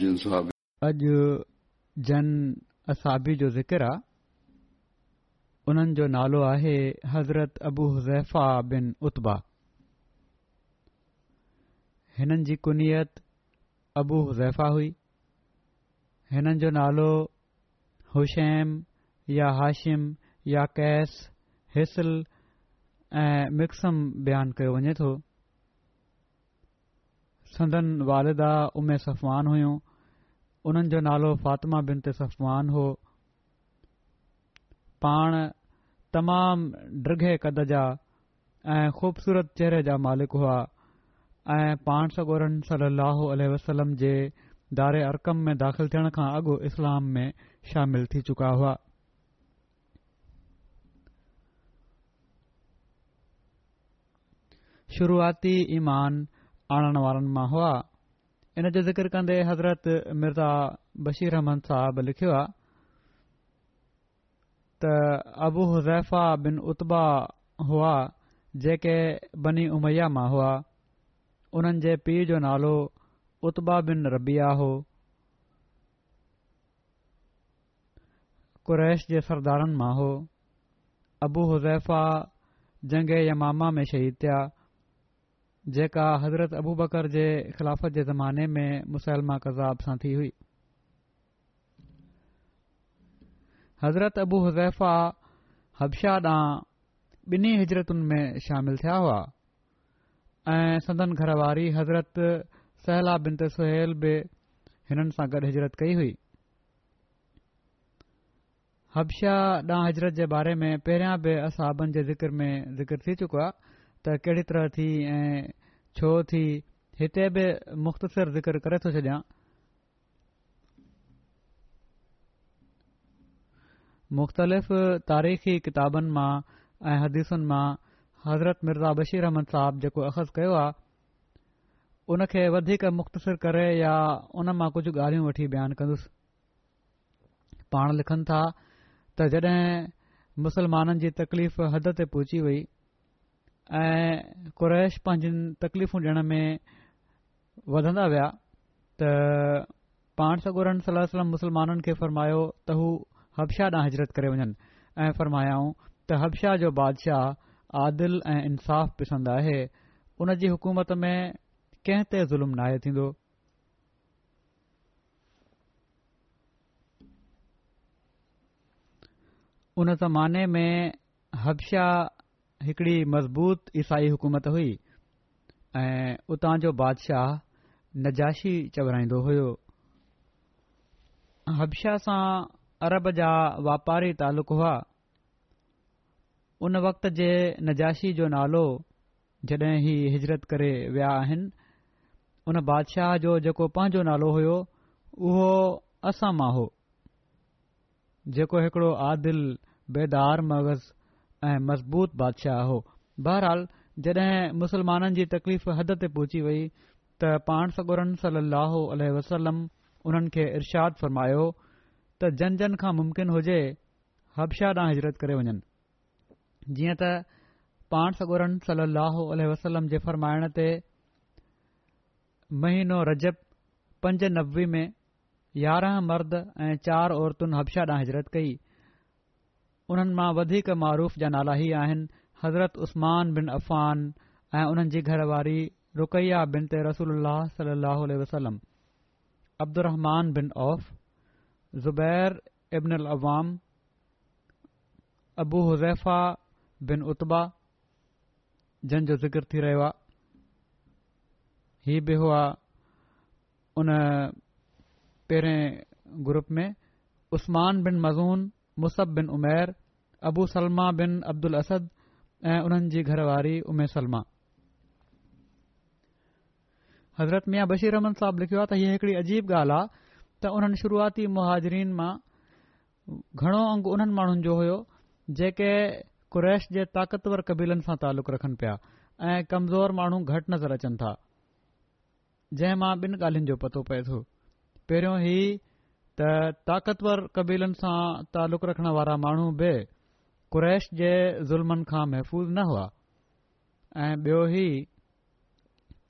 अॼु जन असाबी जो ज़िक्र आहे उन्हनि जो नालो आहे हज़रत अबूज़ैफा बिन उत्बा हिननि जी कुनियत अबू हुज़ैफा हुई हिननि जो नालो हुसैम या हाशिम या कैस हिसल ऐं मिक्सम बयानु कयो वञे थो संदन वारिदा उमेस अफ़वान हुयूं उन्हनि जो नालो फ़ातिमा बिन ते सफ़मान हो पाण तमामु डिघे कद जा ऐं ख़ूबसूरत चेहरे जा मालिक हुआ ऐं पाण सगोरन सलाहु उल वसलम जे दारे अरकम में दाख़िल थियण खां अॻु इस्लाम में शामिल थी चुका हुआ शुरूआती ईमान आणण वारनि मां हुआ इन जो ज़िक्र कंदे हज़रत मिर्ज़ा बशीर अहमन साहब लिखियो आहे त अबू हुज़ैफा बिन उता हुआ जेके बनी उमैया मां हुआ उन्हनि जे पीउ जो नालो उता बिन रबिया हो कुरैश जे सरदारनि मां हो अबू हुज़ैफा जंगे यमामा में शहीद थिया जेका हज़रत अबू बकर जे ख़िलाफ़त जे ज़माने में मुसलमा कज़ाब सां थी हुई हज़रत अबू हज़ैफा हबशा ॾांहुं ॿिन्ही हिजरतुनि में शामिल थिया हुआ ऐं सदन घरवारी हज़रत सहला सहलाबिन सुहिल बि हिननि सां गॾु हिजरत कई हुई हबशा ॾांहुं हिजरत जे बारे में पहिरियां बि असाबनि जे ज़िक्र में ज़िक्र थी चुको आहे त कहिड़ी तरह थी ऐं छो थी हिते बि मुख़्तसिर ज़िक्र करे थो छॾियां मुख़्तलिफ़ तारीख़ी किताबनि मां ऐं हदीसुनि मां हज़रत मिर्ज़ा बशीर अहमद साहब जेको अख़ज़ कयो आहे उनखे वधीक मुख़्तसिर करे या उन मां कुझु ॻाल्हियूं वठी बयानु कंदुसि पाण लिखनि था त जड॒हिं मुसलमाननि जी तकलीफ़ हद ते पहुची वई ऐं कुरैश पंहिंजनि तकलीफ़ूं ॾियण में वधंदा विया त पाण सगुरनि सलाहु मुस्लमाननि खे फ़र्मायो त हू हबशा ॾांहुं हजरत करे वञनि ऐं फ़र्मायाऊं त हबशाह जो बादशाह आदिल ऐं इंसाफ़ पिसंद आहे उन जी हुकूमत में कंहिं ते ज़ुल्मु नाहे थींदो उन ज़माने में हबशाह हिकड़ी मज़बूत ईसाई हुकूमत हुई ऐं उतां जो बादशाह नजाशी चवराईंदो हुयो हबशा सां अरब जा वापारी तालुक़ हुआ उन वक़्त जे नजाशी जो नालो जॾहिं ही हिजरत करे विया आहिनि उन बादशाह जो जेको पंहिंजो नालो हुयो उहो असामा हो जेको हिकिड़ो आदिल बेदार मग़ज़ ऐं मज़बूत बादशाह हो बहरहाल जड॒हिं मुसलमाननि जी तकलीफ़ हद ते पहुची वई त पाण सगोरन सलाह अलह वसलम उन्हनि खे इर्शाद फ़रमायो त जन जन खां मुमकिन हुजे हब्शा ॾह हिजरत करे वञनि जीअं त पाण सगोरन सल लहो अल वसलम जे फ़रमाइण ते महीनो रजब पंज नबवे में यारहं मर्द ऐं चारि औरतुनि हब्शा ॾांहुं हिजरत कई उन्हनि मां वधीक मारूफ़ जा नाला ई आहिनि हज़रत उस्मान बिन अफ़ान ऐं उन्हनि जी घरवारी रुकैया बिन ते रसूल वसलम अब्दुहमान बिन औफ़ ज़ुबैर इब्न अवाम अबू हुज़ैफ़ा बिन उत्बा जंहिंजो ज़िक्र थी रहियो आहे ही बि हुआ उन पहिरें ग्रुप में Usman bin Mazun Musab bin Umair Abu Salama bin Abdul Asad ऐं उन्हनि जी घरवारी उमे सलमा हज़रत मिया बशीर रहमान साहब लिखियो आहे त हीअ हिकड़ी अजीब ॻाल्हि आहे त उन्हनि शुरूआती मुहाजरीन मां घणो अंगु उन्हनि माण्हुनि जो हुयो जेके कुरैश जे ताक़तवर कबीलनि सां तालुक़ रखन पिया ऐं कमज़ोर माण्हू घटि नज़र अचनि तंहिं मां ॿिन ॻाल्हियुनि जो पतो पए तो पहिरियों ई त ताक़तवर कबीलनि सां तालुक़ रखण वारा माण्हू बि قریش जे ظلمن खां محفوظ न हुआ ऐं बियो ई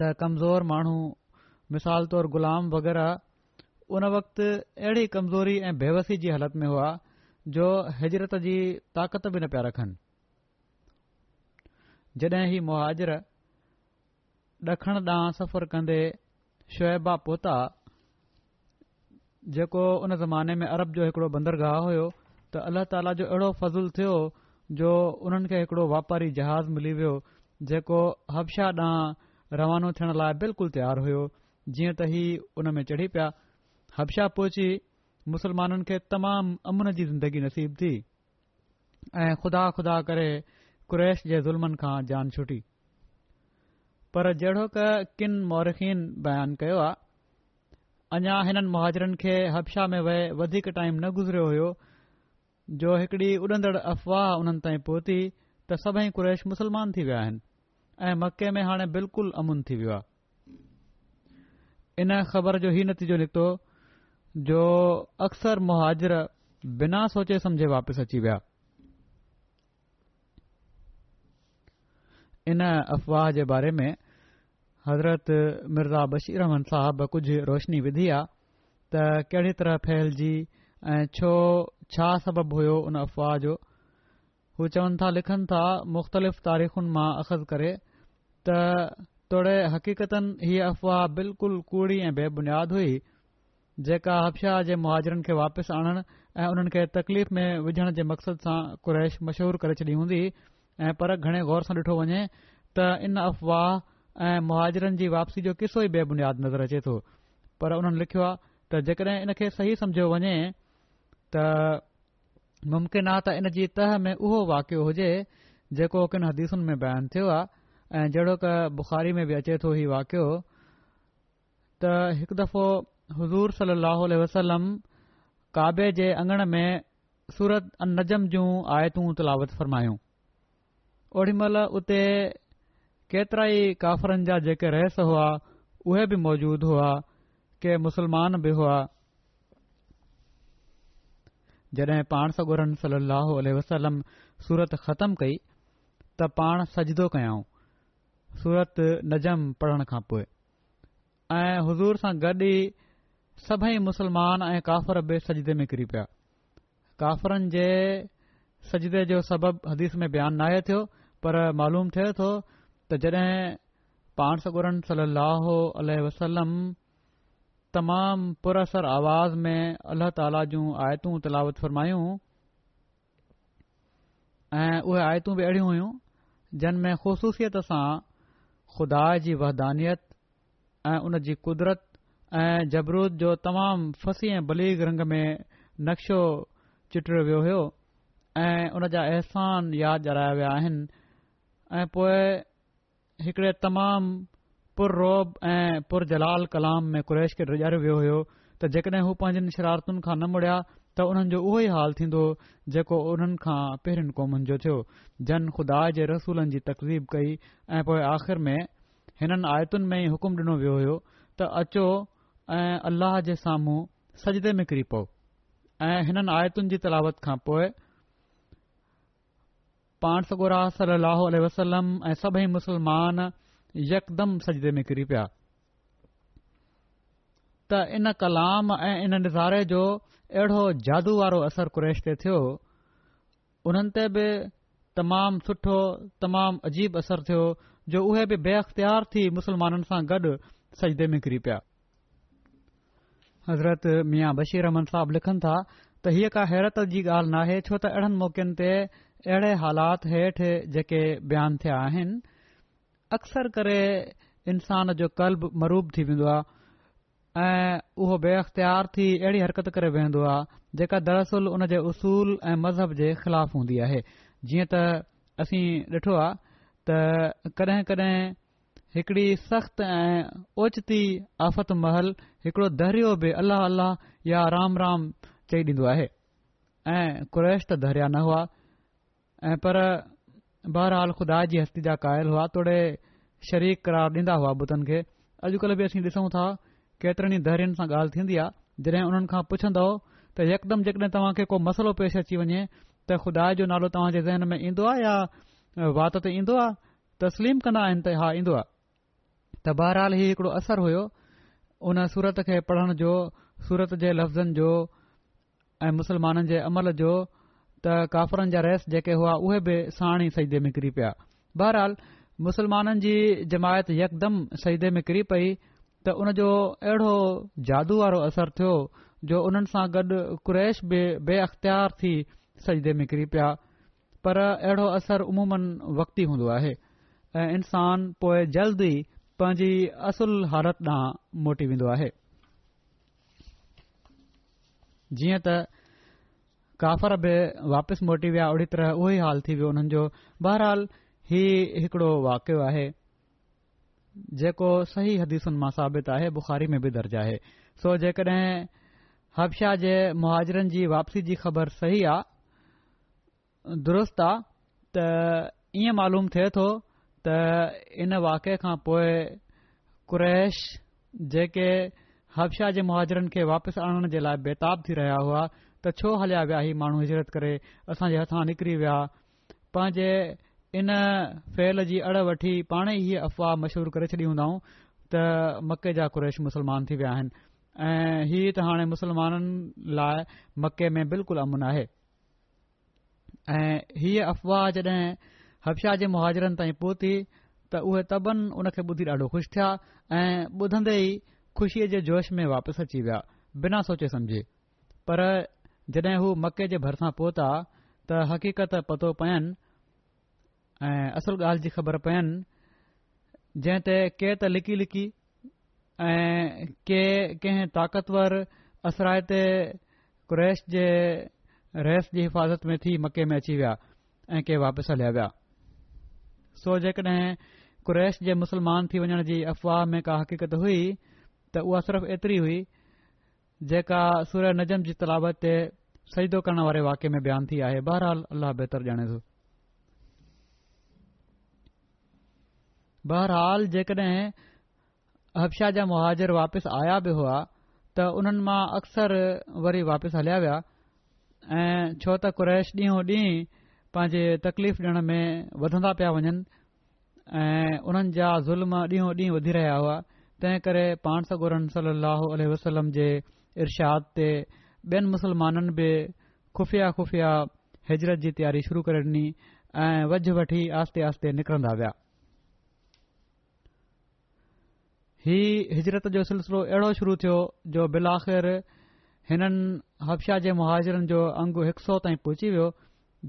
त कमज़ोर माण्हू मिसाल तौरु गुलाम वग़ैरह उन वक़्त अहिड़ी कमज़ोरी ऐं बेवसी जी हालति में हुआ जो हिजरत जी ताक़त बि न पिया रखनि जॾहिं ही मुहाजर ॾखण ॾांहुं सफ़र कंदे शुएबा पोता जेको उन ज़माने में अरब जो हिकड़ो बंदरगाह हुयो त अल्लाह ताला जो अहिड़ो फज़ुल थियो जो उन्हनि खे हिकड़ो वापारी जहाज़ मिली वियो जेको हबशा ॾांहुं रवानो थियण लाइ बिल्कुलु तयारु हुयो जीअं त ही उन में चढ़ी पिया हबशा पहुची मुस्लमाननि खे तमामु अमन जी ज़िंदगी नसीब थी ऐं ख़ुदा ख़ुदा करे कुरैश जे ज़ुल्मनि खां जान छुटी पर जहिड़ो क कन मौरखिन बयानु कयो आहे अञा हिननि मुहाजरनि खे हबशा में वहे वधीक टाइम न गुज़रियो होयो जो हिकड़ी उॾंदड़ अफ़वाह उन्हनि ताईं पहुती त सभई कुरेश मुस्लमान थी विया आहिनि मके में हाणे बिल्कुलु अमुन थी वियो इन ख़बर जो ही नतीजो निकितो जो अक्सर मुहाजर बिना सोचे सम्झे वापसि अची विया इन अफ़वाह जे बारे में हज़रत मिर्ज़ा बशीरहमन साहब कुझ रोशनी विधी आहे त कहिड़ी तरह फहिलिजी ऐं छो छा सबब होयो उन अफ़वाह जो हू चवनि था लिखनि था मुख़्तलिफ़ तारीख़ुनि मां अख़ज़ करे त तोड़े हक़ीक़तनि हीअ अफ़वाह बिल्कुलु कूड़ी ऐं बेबुनियाद हुई जेका हबशाह जे मुहाजरनि खे वापिसि आनण ऐं उन्हनि खे तकलीफ़ में विझण जे मक़सद सां कुरैश मशहूर करे छॾी हूंदी ऐ पर घणे गौर सां ॾिठो वञे त इन अफ़वाह ऐं मुहाजरनि जी वापसी जो किसो ई बेबुनियाद नज़र अचे तो पर उन्हनि लिखियो आहे त जेकॾहिं इन खे सही सम्झियो वञे त मुमकिन आहे त इन जी तह में उहो वाकियो हुजे जेको किनि हदीसुनि में बयानु थियो आहे ऐं जहिड़ो क बुखारी में बि अचे थो हीउ वाकियो त हिकु दफ़ो हज़ूर सली लह वसलम काबे जे अंगण में सूरत नजम जूं आयतूं तलावत फ़रमायूं ओॾीमहिल उते केतिरा ई काफ़िरनि जा जेके रहस हुआ उहे बि मौजूद हुआ के मुसलमान बि हुआ जॾहिं पाण सगुरनि सलो अल वसलम सूरत ख़तमु कई त पाण सजदो कयाऊं नज़म पढ़ण खां पोइ ऐं हज़ूर सां गॾु ई सभई मुसलमान ऐं काफ़र बि सजदे निकिरी पिया काफ़रन जे सजदे जो सबब हदीस में बयानु न आए थियो पर मालूम थिए थो त जॾहिं पाण सरन सलाहु वसलम تمام پورا आवाज़ में میں اللہ जूं आयतूं तलावत تلاوت ऐं उहे اوہ बि بھی हुइयूं जिन में ख़ुशूसियत सां खु़ाए जी वहदानियत جی उन जी कुदरत ऐं جو जो तमामु फसी رنگ बलीग रंग में नक़्शो चिटरियो वियो हो उन जा याद ॼाराया पुर रोब ऐं पुर जलाल कलाम में कुरैश खे ॾगारियो वियो हो त जेकॾहिं हू पंहिंजनि शरारतुनि खां न मुड़िया त हुननि जो उहो ई हाल थींदो जेको उन्हनि खां पेरनि क़ौमनि जो थियो जन खुदा जे रसूलनि जी तकज़ीब कई ऐं पोए आख़िर में हिननि आयतुनि में ई हुकुम डि॒नो वियो हो त अचो ऐं अल्लाह जे साम्हूं सजदे निकरी पओ ऐं हिननि आयतुनि जी तलावत खां पोए पाण सगोरा सलाह वसलम ऐं सभई मुसलमान यकदम सजदे में किरी पिया त इन कलाम ऐं इन निज़ारे जो अहिड़ो जादू वारो असर कुरेश ते थियो उन्हनि ते बि तमामु सुठो तमामु अजीब असर थियो जो उहे बि बे अख़्तियार थी मुस्लमाननि सां गॾु सजदे में किरी पिया हज़रत मियां बशीर साहब लिखनि था त हीअ का हैरत जी ॻाल्हि नाहे छो त अहिड़नि मौक़नि ते अहिड़े हालात हेठि जेके बयान थिया आहिनि अक्सर करे इंसान जो कल्ब मरूब थी वेंदो आहे ऐं उहो बे अख़्तार थी अहिड़ी हरकत करे वेहंदो आहे जेका दरअसल उन जे उसूल ऐं मज़हब जे ख़िलाफ़ हूंदी आहे जीअं त असी ॾिठो आहे त कडहिं कडहिं हिकड़ी सख़्त ऐं ओचती आफ़त महल हिकड़ो दरियो बि अल्लाह अल्लाह या राम राम चई ॾींदो आहे ऐं कुरेश त दरिया न हुआ ऐं पर बहरहाल खुदा जी हस्ती जा क़ायल हुआ तोड़े शरीक करार ॾींदा हुआ ॿुधनि खे अॼुकल्ह बि असीं ॾिसूं था केतिरनि ई धैर्यनि सां ॻाल्हि थींदी आहे जॾहिं उन्हनि खां पुछंदो त यकदमि जेकॾहिं तव्हां खे को मसलो पेश अची वञे त खुदा जो नालो तव्हां जे ज़हन में ईंदो आहे या वात ते ईंदो आहे तस्लीम कन्दा आहिनि त हा ईंदो आहे त बहरहाल ही हिकड़ो असर हो उन सूरत खे पढ़ण जो सूरत जे लफ़्ज़नि जो ऐं मुस्लमाननि जे अमल जो त काफरनि जा रस जेके हुआ उहे बि साणी सईदे निकिरी पिया बहरहाल मुसलमाननि जी जमायत यकदमि सईदे निकिरी पई त उनजो अहिड़ो जादू वारो असर थियो जो उन्हनि सां गॾु क्रैश बि बे अख़्तियार थी सईदे निकिरी पिया पर अहिड़ो असर उमूम वक़्ती हूंदो आहे ऐं इन्सान पोएं जल्द पंहिंजी असुल हालत ॾांहुं मोटी वेंदो आहे काफर बि वापसि मोटी विया ओड़ी तरह उहो ई हाल थी वियो हुननि जो बहरहाल ही हिकड़ो वाक़ियो आहे जेको सही हदीसुनि मां साबित आहे बुखारी में बि दर्ज आहे सो जेकॾहिं हबशाह जे मुहाजरनि जी वापसी जी ख़बर सही आहे दुरुस्त आहे त ईअं मालूम थे तो त इन वाक़े खां पोइ कुरैश जेके हबशाह जे मुहाजरनि खे वापसि आनण जे लाइ बेताब थी रहिया हुआ त छो हलिया विया ही माण्हू हिजरत करे असांजे हथां निकिरी विया पंहिंजे इन फहिल जी अड़ वठी पाण ई हीअ अफ़वाह मशहूर करे छॾी हूंदा त मके जा कुरेश मुसलमान थी विया आहिनि ऐं ही त हाणे मुस्लमाननि लाइ मके में बिल्कुलु अमुन आहे ऐं अफ़वाह जड॒ हबशाह जे मुहाजरनि ताईं पहुती त उहे तबनि उनखे ॿुधी ॾाढो ख़ुशि थिया ऐं ॿुधंदे ई ख़ुशीअ जे जोश में वापसि अची विया बिना सोचे समझे पर जॾहिं हू मके जे भरिसां पहुता त हक़ीक़त पतो पएनि ऐं असुल ॻाल्हि जी ख़बर पयनि जंहिं ते के त लिकी लिकी ऐं के कंहिं ताक़तवर असरायते कुरैश जे रहस जी हिफ़ाज़त में थी मके में अची विया ऐं के वापिसि हलिया विया सो जेकॾहिं कुरैश जे मुस्लमान थी वञण जी अफ़वाह में का हकीक़त हुई त उहा सिर्फ़ु एतिरी हुई जेका सूर नजम जी तलाबत ते सहीदो करण वारे वाके में बयान थी आहे बहरहाल अलाह बहितर ॼाणे थो बहरहाल जेकॾहिं हबशाह जा मुहाजर वापसि आया बि हुआ त उन्हनि मां अक्सर वरी वापसि हलिया विया ऐं छो त कुरैश ॾींहों ॾींहं पंहिंजे तकलीफ़ ॾियण में वधंदा पिया वञनि ऐं उन्हनि जा ज़ुल्म ॾींहों ॾींहुं वधी रहिया हुआ तंहिं करे पाण सां गुरन सली वसलम जे इर्शाद ते ॿियनि मुस्लमाननि बि ख़ुफ़िया ख़ुफ़िया हिजरत जी तयारी शुरू करे ॾिनी ऐं वझ वठी आस्ते आस्ते निकरंदा विया ही हिजरत जो सिलसिलो अहिड़ो शुरू थियो जो बिल आख़िर हिननि हफ्शा जे मुहाजरनि जो अंगु हिकु सौ ताईं पहुची वियो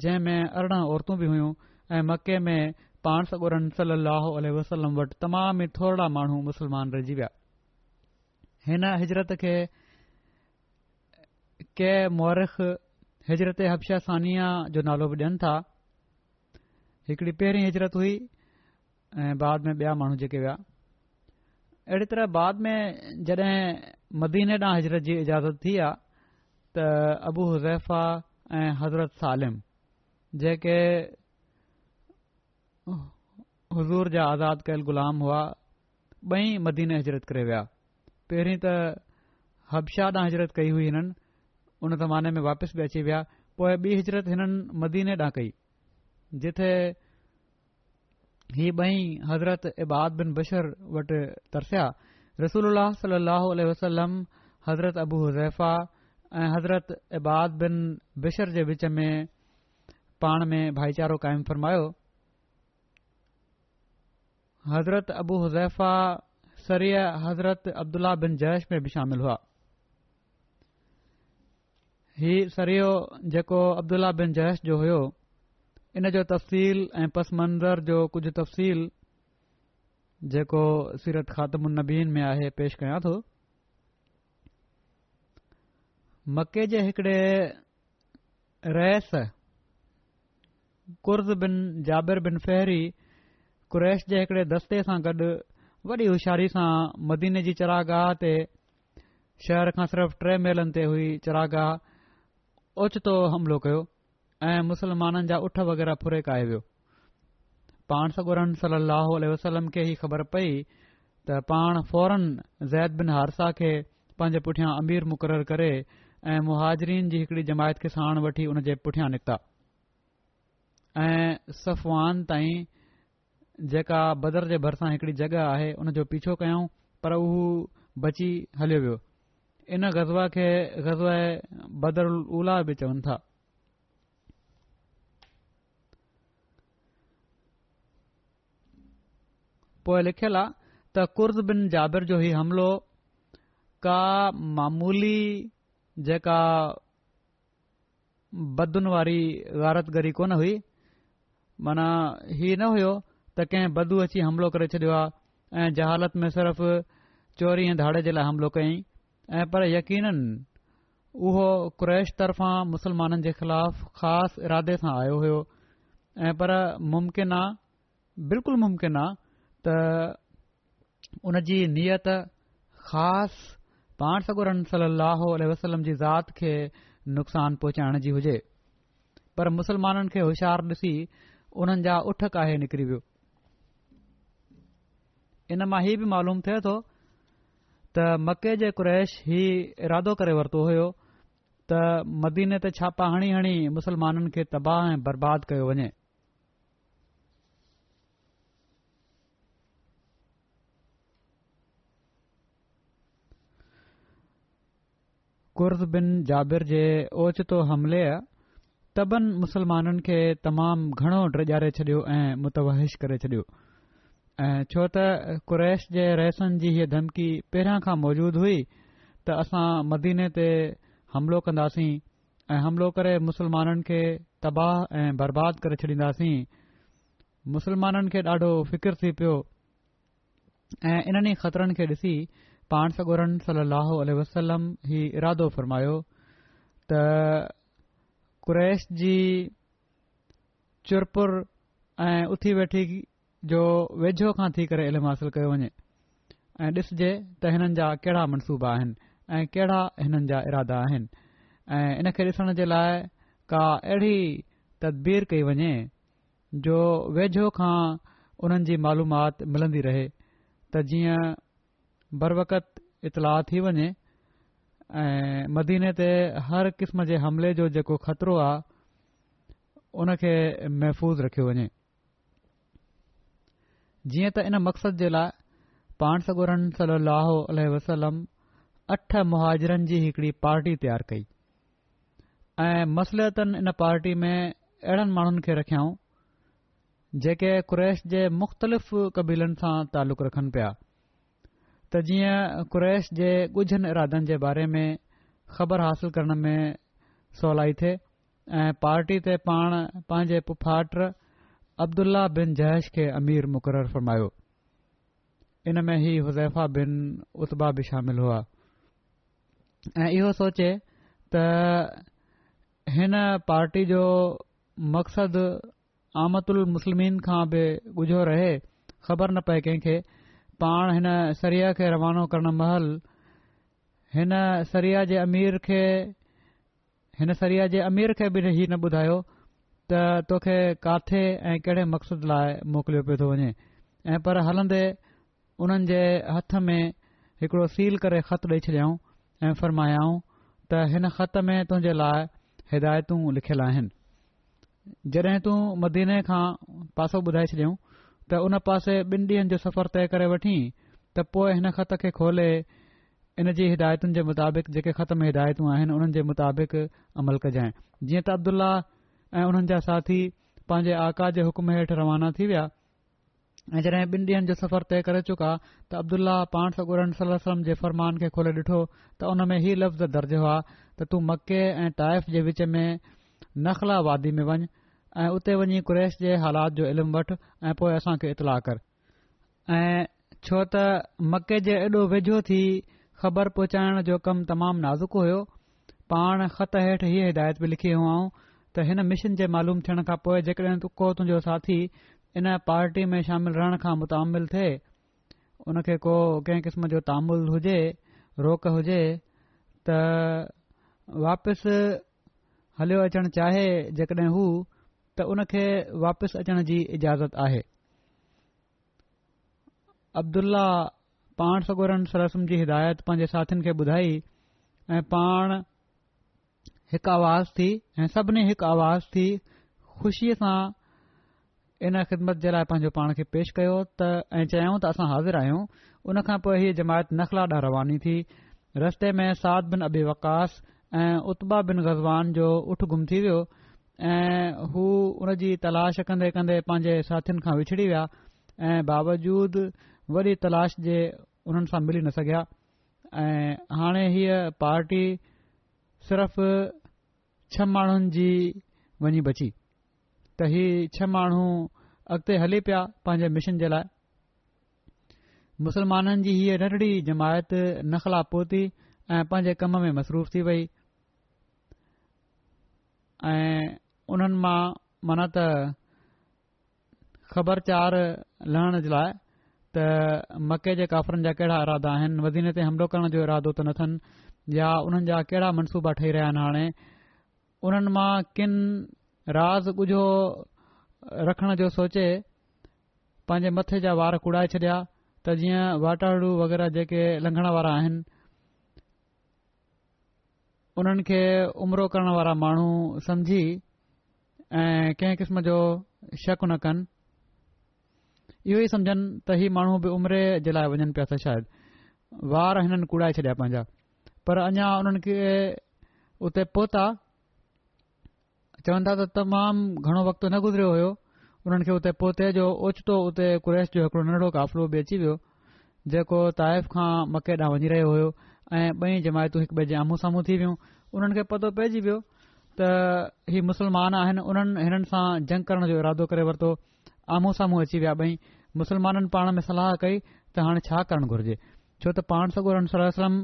जंहिं में अरिड़हं औरतूं बि हुइयूं ऐं मके में पाण सगुरन सलाह वसलम वटि तमामी थोरा माण्हू मुसलमान रहिजी विया कंहिं مورخ हिजरत हबशा सानिया जो नालो बि ॾियनि था हिकिड़ी पहिरीं हिजरत हुई ऐं बाद में ॿिया माण्हू जेके विया अहिड़ी तरह बाद में जॾहिं मदीने ॾांहुं हिजरत जी इजाज़त थी आहे त अबूज़ैफा ऐं हज़रत सालिम जेके हज़ूर जा आज़ाद कयल ग़ुलाम हुआ ॿई मदीने हिजरत करे विया पहिरीं त हब्शा ॾांहुं हिजरत कई हुई हिननि उन ज़माने में वापसि बि अची विया पोइ ॿी हिजरत हिननि मदीने ॾांहुं कई जिथे ही बई हज़रत इबाद बिन बशर वटि तरसिया रसूल सलह वसलम हज़रत अबू हज़ैफा ऐं हज़रत इबादत बिन बशर जे विच में पाण में भाईचारो क़ाइम फ़रमायो हज़रत अबू हज़ैफा सरीय हज़रत अब्दुल्लाह बिन जैश में बि शामिल हुआ ही सरियो जेको अब्दुला बिन जैश जो हुयो इन जो तफ़सील ऐं पस मंज़र जो कुझु तफ़सील जेको सीरत में आहे पेश कयां थो मके जे हिकिड़े रैस Kurz bin Jabir bin Fihri Quraysh जे हिकिड़े दस्ते सां गॾु वॾी होशियारी सां मदीने जी चरा ते शहर खां सिर्फ़ु टे मेलनि ते हुई चिरा ओचितो हमिलो कयो ऐं मुसलमाननि जा उठ वग़ैरह फुरेकाए वियो पाण सगोरन सलाहु वसलम खे ई ख़बर पई त पाण फौरन ज़ैद बिन हारसा खे पंहिंजे पुठियां अमीर मुक़रर करे ऐं मुहाजरीन जी हिकड़ी जमायत खे साण वठी हुन जे पुठियां निकिता ऐं सफ़वान ताईं जेका बदर जे भरिसां हिकड़ी जॻह आहे हुन जो पीछो कयऊं पर उहो बची हलियो वियो इन गज़वा खे बदर उला बि चवनि था पोएं लिखियल आहे त कुर्ज़ बिन जाबिर जो हीउ हमिलो का मामूली जेका बदून वारी गारतगरी कोन हुई माना हीउ न हुयो त कंहिं बदू अची हमिलो करे छॾियो आहे ऐं जहालत में सिर्फ़ चोरी ऐं धाड़े जे लाइ हमिलो कयईं ऐं पर यकीन उहो क्रैश तरफ़ां मुस्लमाननि जे ख़िलाफ़ ख़ासि इरादे सां आयो हुयो ऐं पर मुमकिन आहे बिल्कुलु मुमकिन आहे त उन जी नियत ख़ासि पाण सगुरन सली वसलम जी ज़ात खे नुक़सान पहुचाइण जी हुजे पर मुस्लमाननि खे होशियार ॾिसी उन्हनि जा उठ काहे निकिरी वियो इन मां हीउ बि मालूम थिए थो त मके जे कु्रैश ही इरादो करे वरितो हुयो त मदीने ते छापा हणी हणी मुसलमाननि खे तबाह ऐं बर्बाद कयो वञे कुर्द बिन जाबिर जे ओचितो हमले तबन मुसलमाननि खे तमामु घणो डिॼारे छॾियो ऐं मुतवहिश करे छडि॒यो छो त कुरैश जे रहसन जी हीअ धमकी पहिरियां खां मौजूदु हुई त असां मदीने ते हमिलो कंदासीं ऐं हमिलो करे मुसलमाननि खे तबाह ऐं बर्बाद करे छॾींदासीं मुसलमाननि खे ॾाढो फिकिरु थी पियो ऐं इन्हनि ख़तरनि खे ॾिसी पाण सगोरन सलाहु वसलम ई इरादो फ़रमायो त कुरैश जी चुरपुर ऐं उथी वेठी जो वेझो खां थी करे इल्मु हासिल कयो वञे ऐं ॾिसजे त हिननि जा कहिड़ा मनसूबा आहिनि ऐं कहिड़ा हिननि जा इरादा आहिनि ऐं इन खे ॾिसण जे लाइ का अहिड़ी तदबीर कई वञे जो वेझो खां उन्हनि जी मालूमाति मिलंदी रहे त जीअं बरवकत इतलाउ थी वञे ऐं मदीने ते हर क़िस्म जे हमले जो जेको खतरो आहे उन महफ़ूज़ रखियो वञे जीअं त इन मक़सद जे लाइ पाण सगोरो अलह वसलम अठ मुहाजरनि जी हिकड़ी पार्टी तयार कई ऐं मसलतनि इन पार्टी में अहिड़नि माण्हुनि खे रखियाऊं जेके कुरैश जे मुख़्तलिफ़ क़बीलनि सां तालुक़ रखनि पिया त जीअं कुरैश जे गुझनि इरादनि जे बारे में ख़बर हासिल करण में सवलाई थे ऐं पार्टी ते पाण पंहिंजे पुफाट अब्दुल्ल्लाह बिन जयश खे अमीर मुक़ररु फ़र्मायो इन में हीउ हुज़ैफा बिन उत्बा बि शामिल हुआ ऐं इहो सोचे त हिन पार्टी जो मक़सदु आमद उल मुस्लिमन खां बि ॻुझो रहे ख़बर न पए कंहिंखे पाण हिन सरिया खे रवानो करणु महिल हिन सरिया जे अमीर खे बि इहो न ॿुधायो त तोखे काथे ऐं कहिड़े मक़सद लाइ मोकिलियो पियो थो वञे ऐ पर हलंदे उन्हनि जे हथ में हिकिड़ो सील करे ख़त ॾेई छॾियऊं ऐं फरमायाऊं त हिन ख़त में तुंहिंजे लाइ हिदायतू लिखियलु आहिनि जड॒हिं तूं मदीने खां पासो ॿुधाइ छडि॒डि॒यऊं त उन पासे ॿिन ॾींहनि जो सफ़र तय करे वठी त पोइ हिन ख़त खे खोले इन जी हिदायतुनि जे मुताबिक़ जेके ख़त में हिदायतूं आहिनि उन्हनि जे मुताबिक़ अमल कजांइ जीअं त अब्दुल्ला ऐं उन्हनि जा साथी पंहिंजे आका जे हुकुम हेठि रवाना थी विया ऐं जॾहिं ॿिन ॾींहनि जो सफ़र तय करे चुका त अब्दुल्ला पाण सगुर सलम जे फरमान खे खोले ॾिठो त उन में हीउ लफ़्ज़ दर्ज हुआ त तूं मके ऐं टाइफ़ जे विच में वादी में वञु ऐं उते वञी क्रेश जे हालात जो इल्म वठ ऐं पोए असां इतलाह कर ऐं छो त मके जे एॾो वेझो थी ख़बर पहुचाइण जो कमु तमामु नाज़ुक हुयो पाण ख़त हेठि हीअ हिदायत बि लिखी हुआऊं त हिन मिशन जे मालूम थियण खां पोइ जेकॾहिं को तुंहिंजो साथी इन पार्टी में शामिल रहण खां मुतमिल थिए हुन खे को कंहिं किस्म जो तामिल हुजे रोक हुजे त वापसि हलियो अचण चाहे जेकॾहिं हू त उनखे वापसि अचण जी इजाज़त आहे अब्दुल्ल्ला पाण सगोरन सर जी हिदायत पंहिंजे साथियुनि खे ॿुधाई ऐं पाण हिकु आवाज़ थी ऐं सभिनी हिकु आवाज़ थी ख़ुशीअ सां इन ख़िदमत जे लाइ पंहिंजो पाण खे पेश कयो त ऐं चयऊं त असां हाज़िर आहियूं उनखां पोइ हीअ जमायत नखला ॾा रवानी थी रस्ते में साद बिन अबी वकास ऐं उत्बा बिन गज़वान जो उठ गुम थी वियो ऐं हू उन जी तलाश कंदे कंदे पंहिंजे साथियुनि खां विछड़ी विया ऐं बावजूदि वॾी तलाश जे उन्हनि सां मिली न सघिया ऐं हाणे हीअ पार्टी सिर्फ़ छह माण्हुनि जी वञी बची त ही छह माण्हू अॻिते हले पिया पंहिंजे मिशन जे लाइ मुसलमाननि जी हीअ नंढड़ी जमायत नखला पहुती ऐं पंहिंजे कम में मसरूफ़ थी वई ऐं उन्हनि मां माना त ख़बरचार लहण जे लाइ त मके जे काफ़रनि जा कहिड़ा इरादा आहिनि वज़ीने ते हमिलो करण जो इरादो त न या उन्हनि जा कहिड़ा मनसूबा ठही रहिया आहिनि हाणे उन्हनि मां किन राज़ ॻूझो रखण जो सोचे पंहिंजे मथे जा वार कुड़ाए छॾिया त जीअं वाटाड़ू वग़ैरह जेके लंघण वारा आहिनि उन्हनि खे उमिरो करण वारा माण्हू समझी ऐं कंहिं किस्म जो शक न कनि इहे समुझनि त इहे माण्हू बि उमिरि जे लाइ वञनि पिया था शायदि वार हिननि कुड़ाए छॾिया पंहिंजा पर अञा उन्हनि खे उते चवनि था त तमामु घणो वक़्तु न गुज़रियो होयो उन्हनि खे उते पोते जो ओचितो उते कुरैश जो हिकुड़ो नंढो काफ़िलो बि अची वियो जेको ताइफ़ खां मके ॾांहुं वञी रहियो हो ऐं ॿई जमायतूं हिकु ॿिए जे आम्ह साम्हूं थी वियूं उन्हनि खे पतो पइजी वियो त ही मुसलमान आहिनि उन्हनि हिननि सां जंग करण जो इरादो करे वरितो आम्ह साम्हूं अची विया ॿई मुसलमाननि पाण में सलाह कई त हाणे छा करणु घुर्जे छो त पाण सगो रम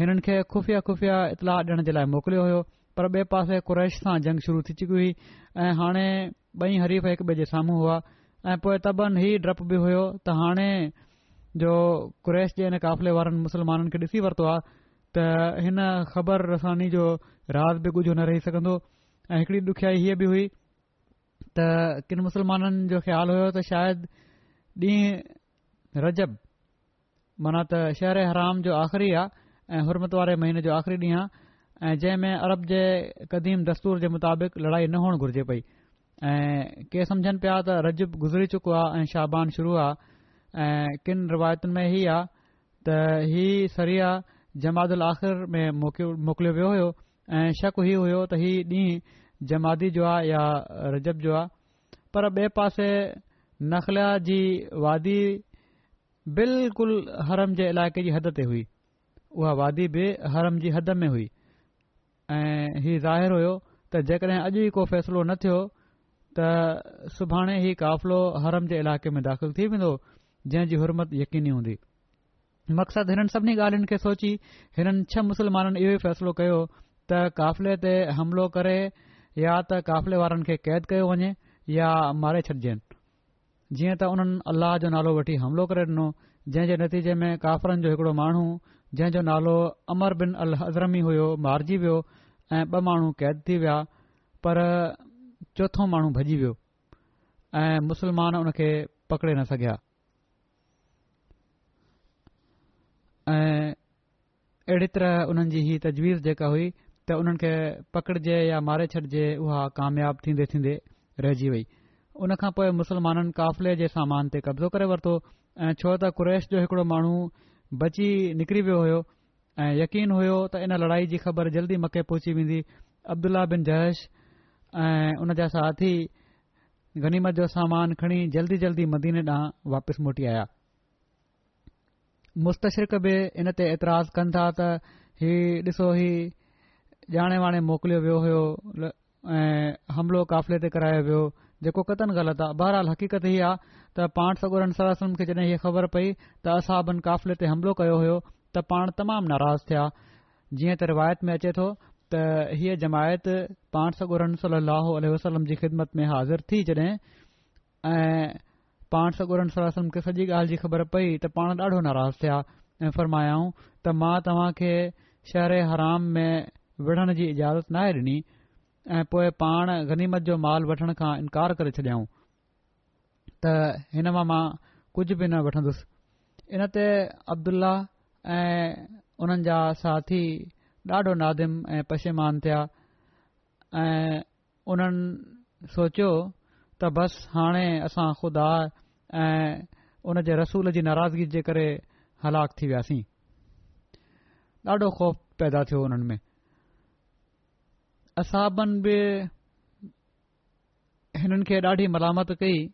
हिननि खे खुफ़िया ख़ुफ़िया इतलाह ॾियण जे लाइ मोकिलियो पर ॿिए पासे क़ुरैश सां जंग शुरू थी चुकी हुई ऐं हाणे ॿई हरीफ़ हिकु ॿिए जे साम्हूं हुआ ऐं पोइ तबनि हीउ डपु बि हुयो त हाणे जो क्रैश जे इन क़ाफ़िले वारनि मुस्लमाननि खे ॾिसी वरितो आहे त हिन ख़बर रसानी जो राज़ बि कुझु न रही सघंदो ऐं हिकड़ी ॾुखयाई हीअ बि हुई त किनि मुस्लमाननि जो ख़्यालु हुयो त शायदि ॾींहुं रजब माना त शहर हराम जो आख़िरी आहे ऐं हुरमत वारे महीने जो आख़िरी ॾींहुं आहे ऐं जंहिं में अरब जे क़दीम दस्तूर जे मुताबिक़ लड़ाई न हुअण घुर्जे पई ऐं के समुझनि पिया त रजब गुज़री चुको आहे ऐं शाबान शुरू आहे ऐं किन रिवायतुनि में ही आहे त हीउ सरिया जमातल आख़िर में मोकिलियो वियो हो ऐं शक हीउ हुयो त हीउ ॾींहुं जमाती जो आहे या रजब जो आहे पर ॿिए पासे नखलिया जी वादी बिल्कुलु हरम जे इलाइक़े जी हद ते हुई उहा वादी बि हरम जी हद में हुई ऐं हीउ ज़ाहिरु हुयो त जेकॾहिं अॼु ई को फ़ैसिलो न थियो त सुभाणे हीउ काफ़िलो हरम जे इलाके में दाखिल थी वेंदो जंहिंजी हुरमत यकीनी हूंदी मक़सदु हिननि सभिनी ॻाल्हियुनि खे सोची हिननि छह मुसलमाननि इहो ई फ़ैसिलो कयो त क़फ़िले ते हमिलो करे या त क़ाफ़िले वारनि खे कैद कयो वञे या मारे छॾजनि जीअं त उन्हनि अल्लाह जो नालो वठी हमिलो करे ॾिनो जंहिं जे नतीजे में काफ़लनि जो हिकड़ो माण्हू जंहिं जो नालो अमर बिन अल हज़रमी हुयो मारिजी वियो ऐं ॿ माण्हू कैद थी विया पर चोथों माण्हू भॼी वियो ऐं मुसलमान उनखे पकड़े न सघिया ऐं अहिड़ी तरह उन्हनि जी तजवीज़ जेका हुई त उन्हनि खे या मारे छॾिजे उहा कामयाब थींदे थींदे रहिजी वई उन खां पोइ काफ़िले जे सामान ते कब्ज़ो करे वरितो ऐं छो त कुरैश जो हिकड़ो माण्हू बची निकिरी वियो हो ऐं यकीन हुयो त इन लड़ाई जी ख़बर जल्दी मके पहुची वेंदी अब्दुल्ला बिन जयश ऐं उन जा साथी गनीमत जो सामान खणी जल्दी जल्दी मदीने ॾांहुं वापसि मोटी आया मुस्तशरीक़ी इन ते एतिराज़ कनि था त ही ॾिसो ही ॼाणे वाणे मोकिलियो वियो हो ऐं हमिलो काफ़िले ते करायो वियो जेको कतन ग़लति आहे बहरहाल हक़ीक़त हीअ आहे त पाण सगुरहनि सरासुनि खे जॾहिं हीअ ख़बर पई त असांबनि काफ़िले ते हमिलो कयो हो त पाण तमामु नाराज़ थिया जीअं त रिवायत में अचे थो त हीअ जमायत पान सॻोरम सली अलसलम जी ख़िदमत में हाज़िर थी जॾहिं ऐं पान सॻो वसलम खे सॼी ॻाल्हि जी ख़बर पई त पाण ॾाढो नाराज़ु थिया ऐं फरमायाऊं त मां तव्हां खे शहरे हराम में विढ़ण जी इजाज़त नाहे ॾिनी ऐं पोए पाण गनीमत जो माल वठण खां इनकार करे छॾियऊं त हिन मां कुझ बि न वठंदुसि इन ते अब्दुल्ल्ला ऐं उन्हनि जा साथी ॾाढो नादिम ऐं पशेमान थिया ऐं उन्हनि सोचियो त बसि हाणे असां ख़ुदा ऐं उन जे रसूल जी नाराज़गी जे करे हलाक थी वियासीं ॾाढो ख़ौफ़ पैदा थियो उन्हनि में असहबनि बि हिननि खे ॾाढी मलामत कई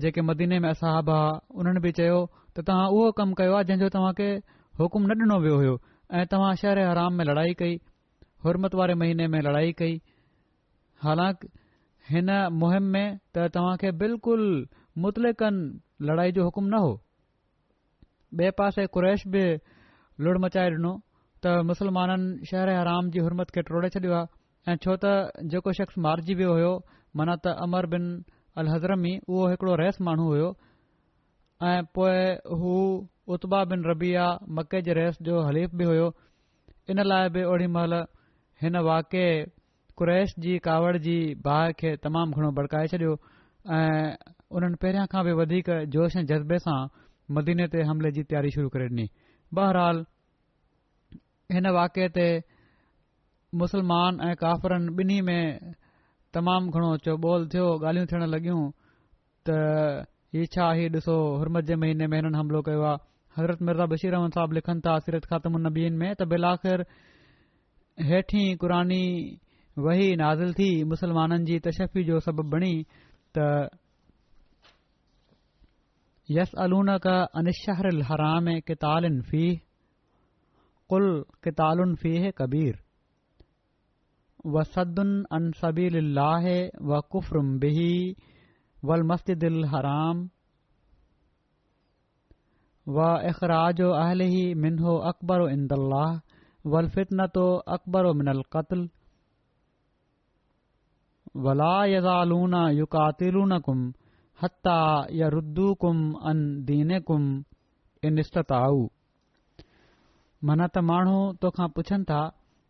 जेके मदीने में असाब हुआ उन्हनि बि चयो त तव्हां उहो कमु कयो आहे जंहिंजो तव्हांखे हुकुम न ॾिनो वियो हो ऐं तव्हां शहर हराम में लड़ाई कई हुत वारे महीने में लड़ाई कई हालांकि हिन मुहिम में त तव्हां खे बिल्कुलु मुतलिक़नि लड़ाई जो हुकुम न हो ॿिए पासे कुरैश बि लुणु मचाए ॾिनो त मुसलमाननि शहर हराम जी हुरमत खे ट्रोड़े छॾियो आहे ऐं छो त जेको शख़्स मारिजी वियो हो माना त अमर बिन अल हज़रमी उहो हिकिड़ो रहस माण्हू हुयो ऐं पोइ हू उत्बा बिन रबिया, मके जे रहस जो हलीफ़ बि हुयो इन लाइ बि ओड़ी महिल हिन वाकिए कुरैश जी कावड़ जी बाहि खे तमामु घणो भड़काए छडि॒यो ऐं उन्हनि पहरियां खां बि वधीक जोश ऐं जज़्बे सां मदीने ते हमले जी तयारी शुरू करे ॾिनी बहरहाल हिन वाकिए ते मुसलमान ऐं काफ़रनि ॿिन्ही में तमामु घणो चौबोल थियो ॻाल्हियूं थियण लॻियूं त हीउ छा ही ॾिसो हुरमस जे महीने में हिननि हमिलो कयो आहे हज़रत मिर्ज़ा बशीर साहिब लिखनि था वही नाज़िली मुस जी तशफ़ी जो सबब बणीन कबीर वलमस्तराम वाहराजोलो अकबरो वलफितन मनत माण्हू तोखा पुछनि था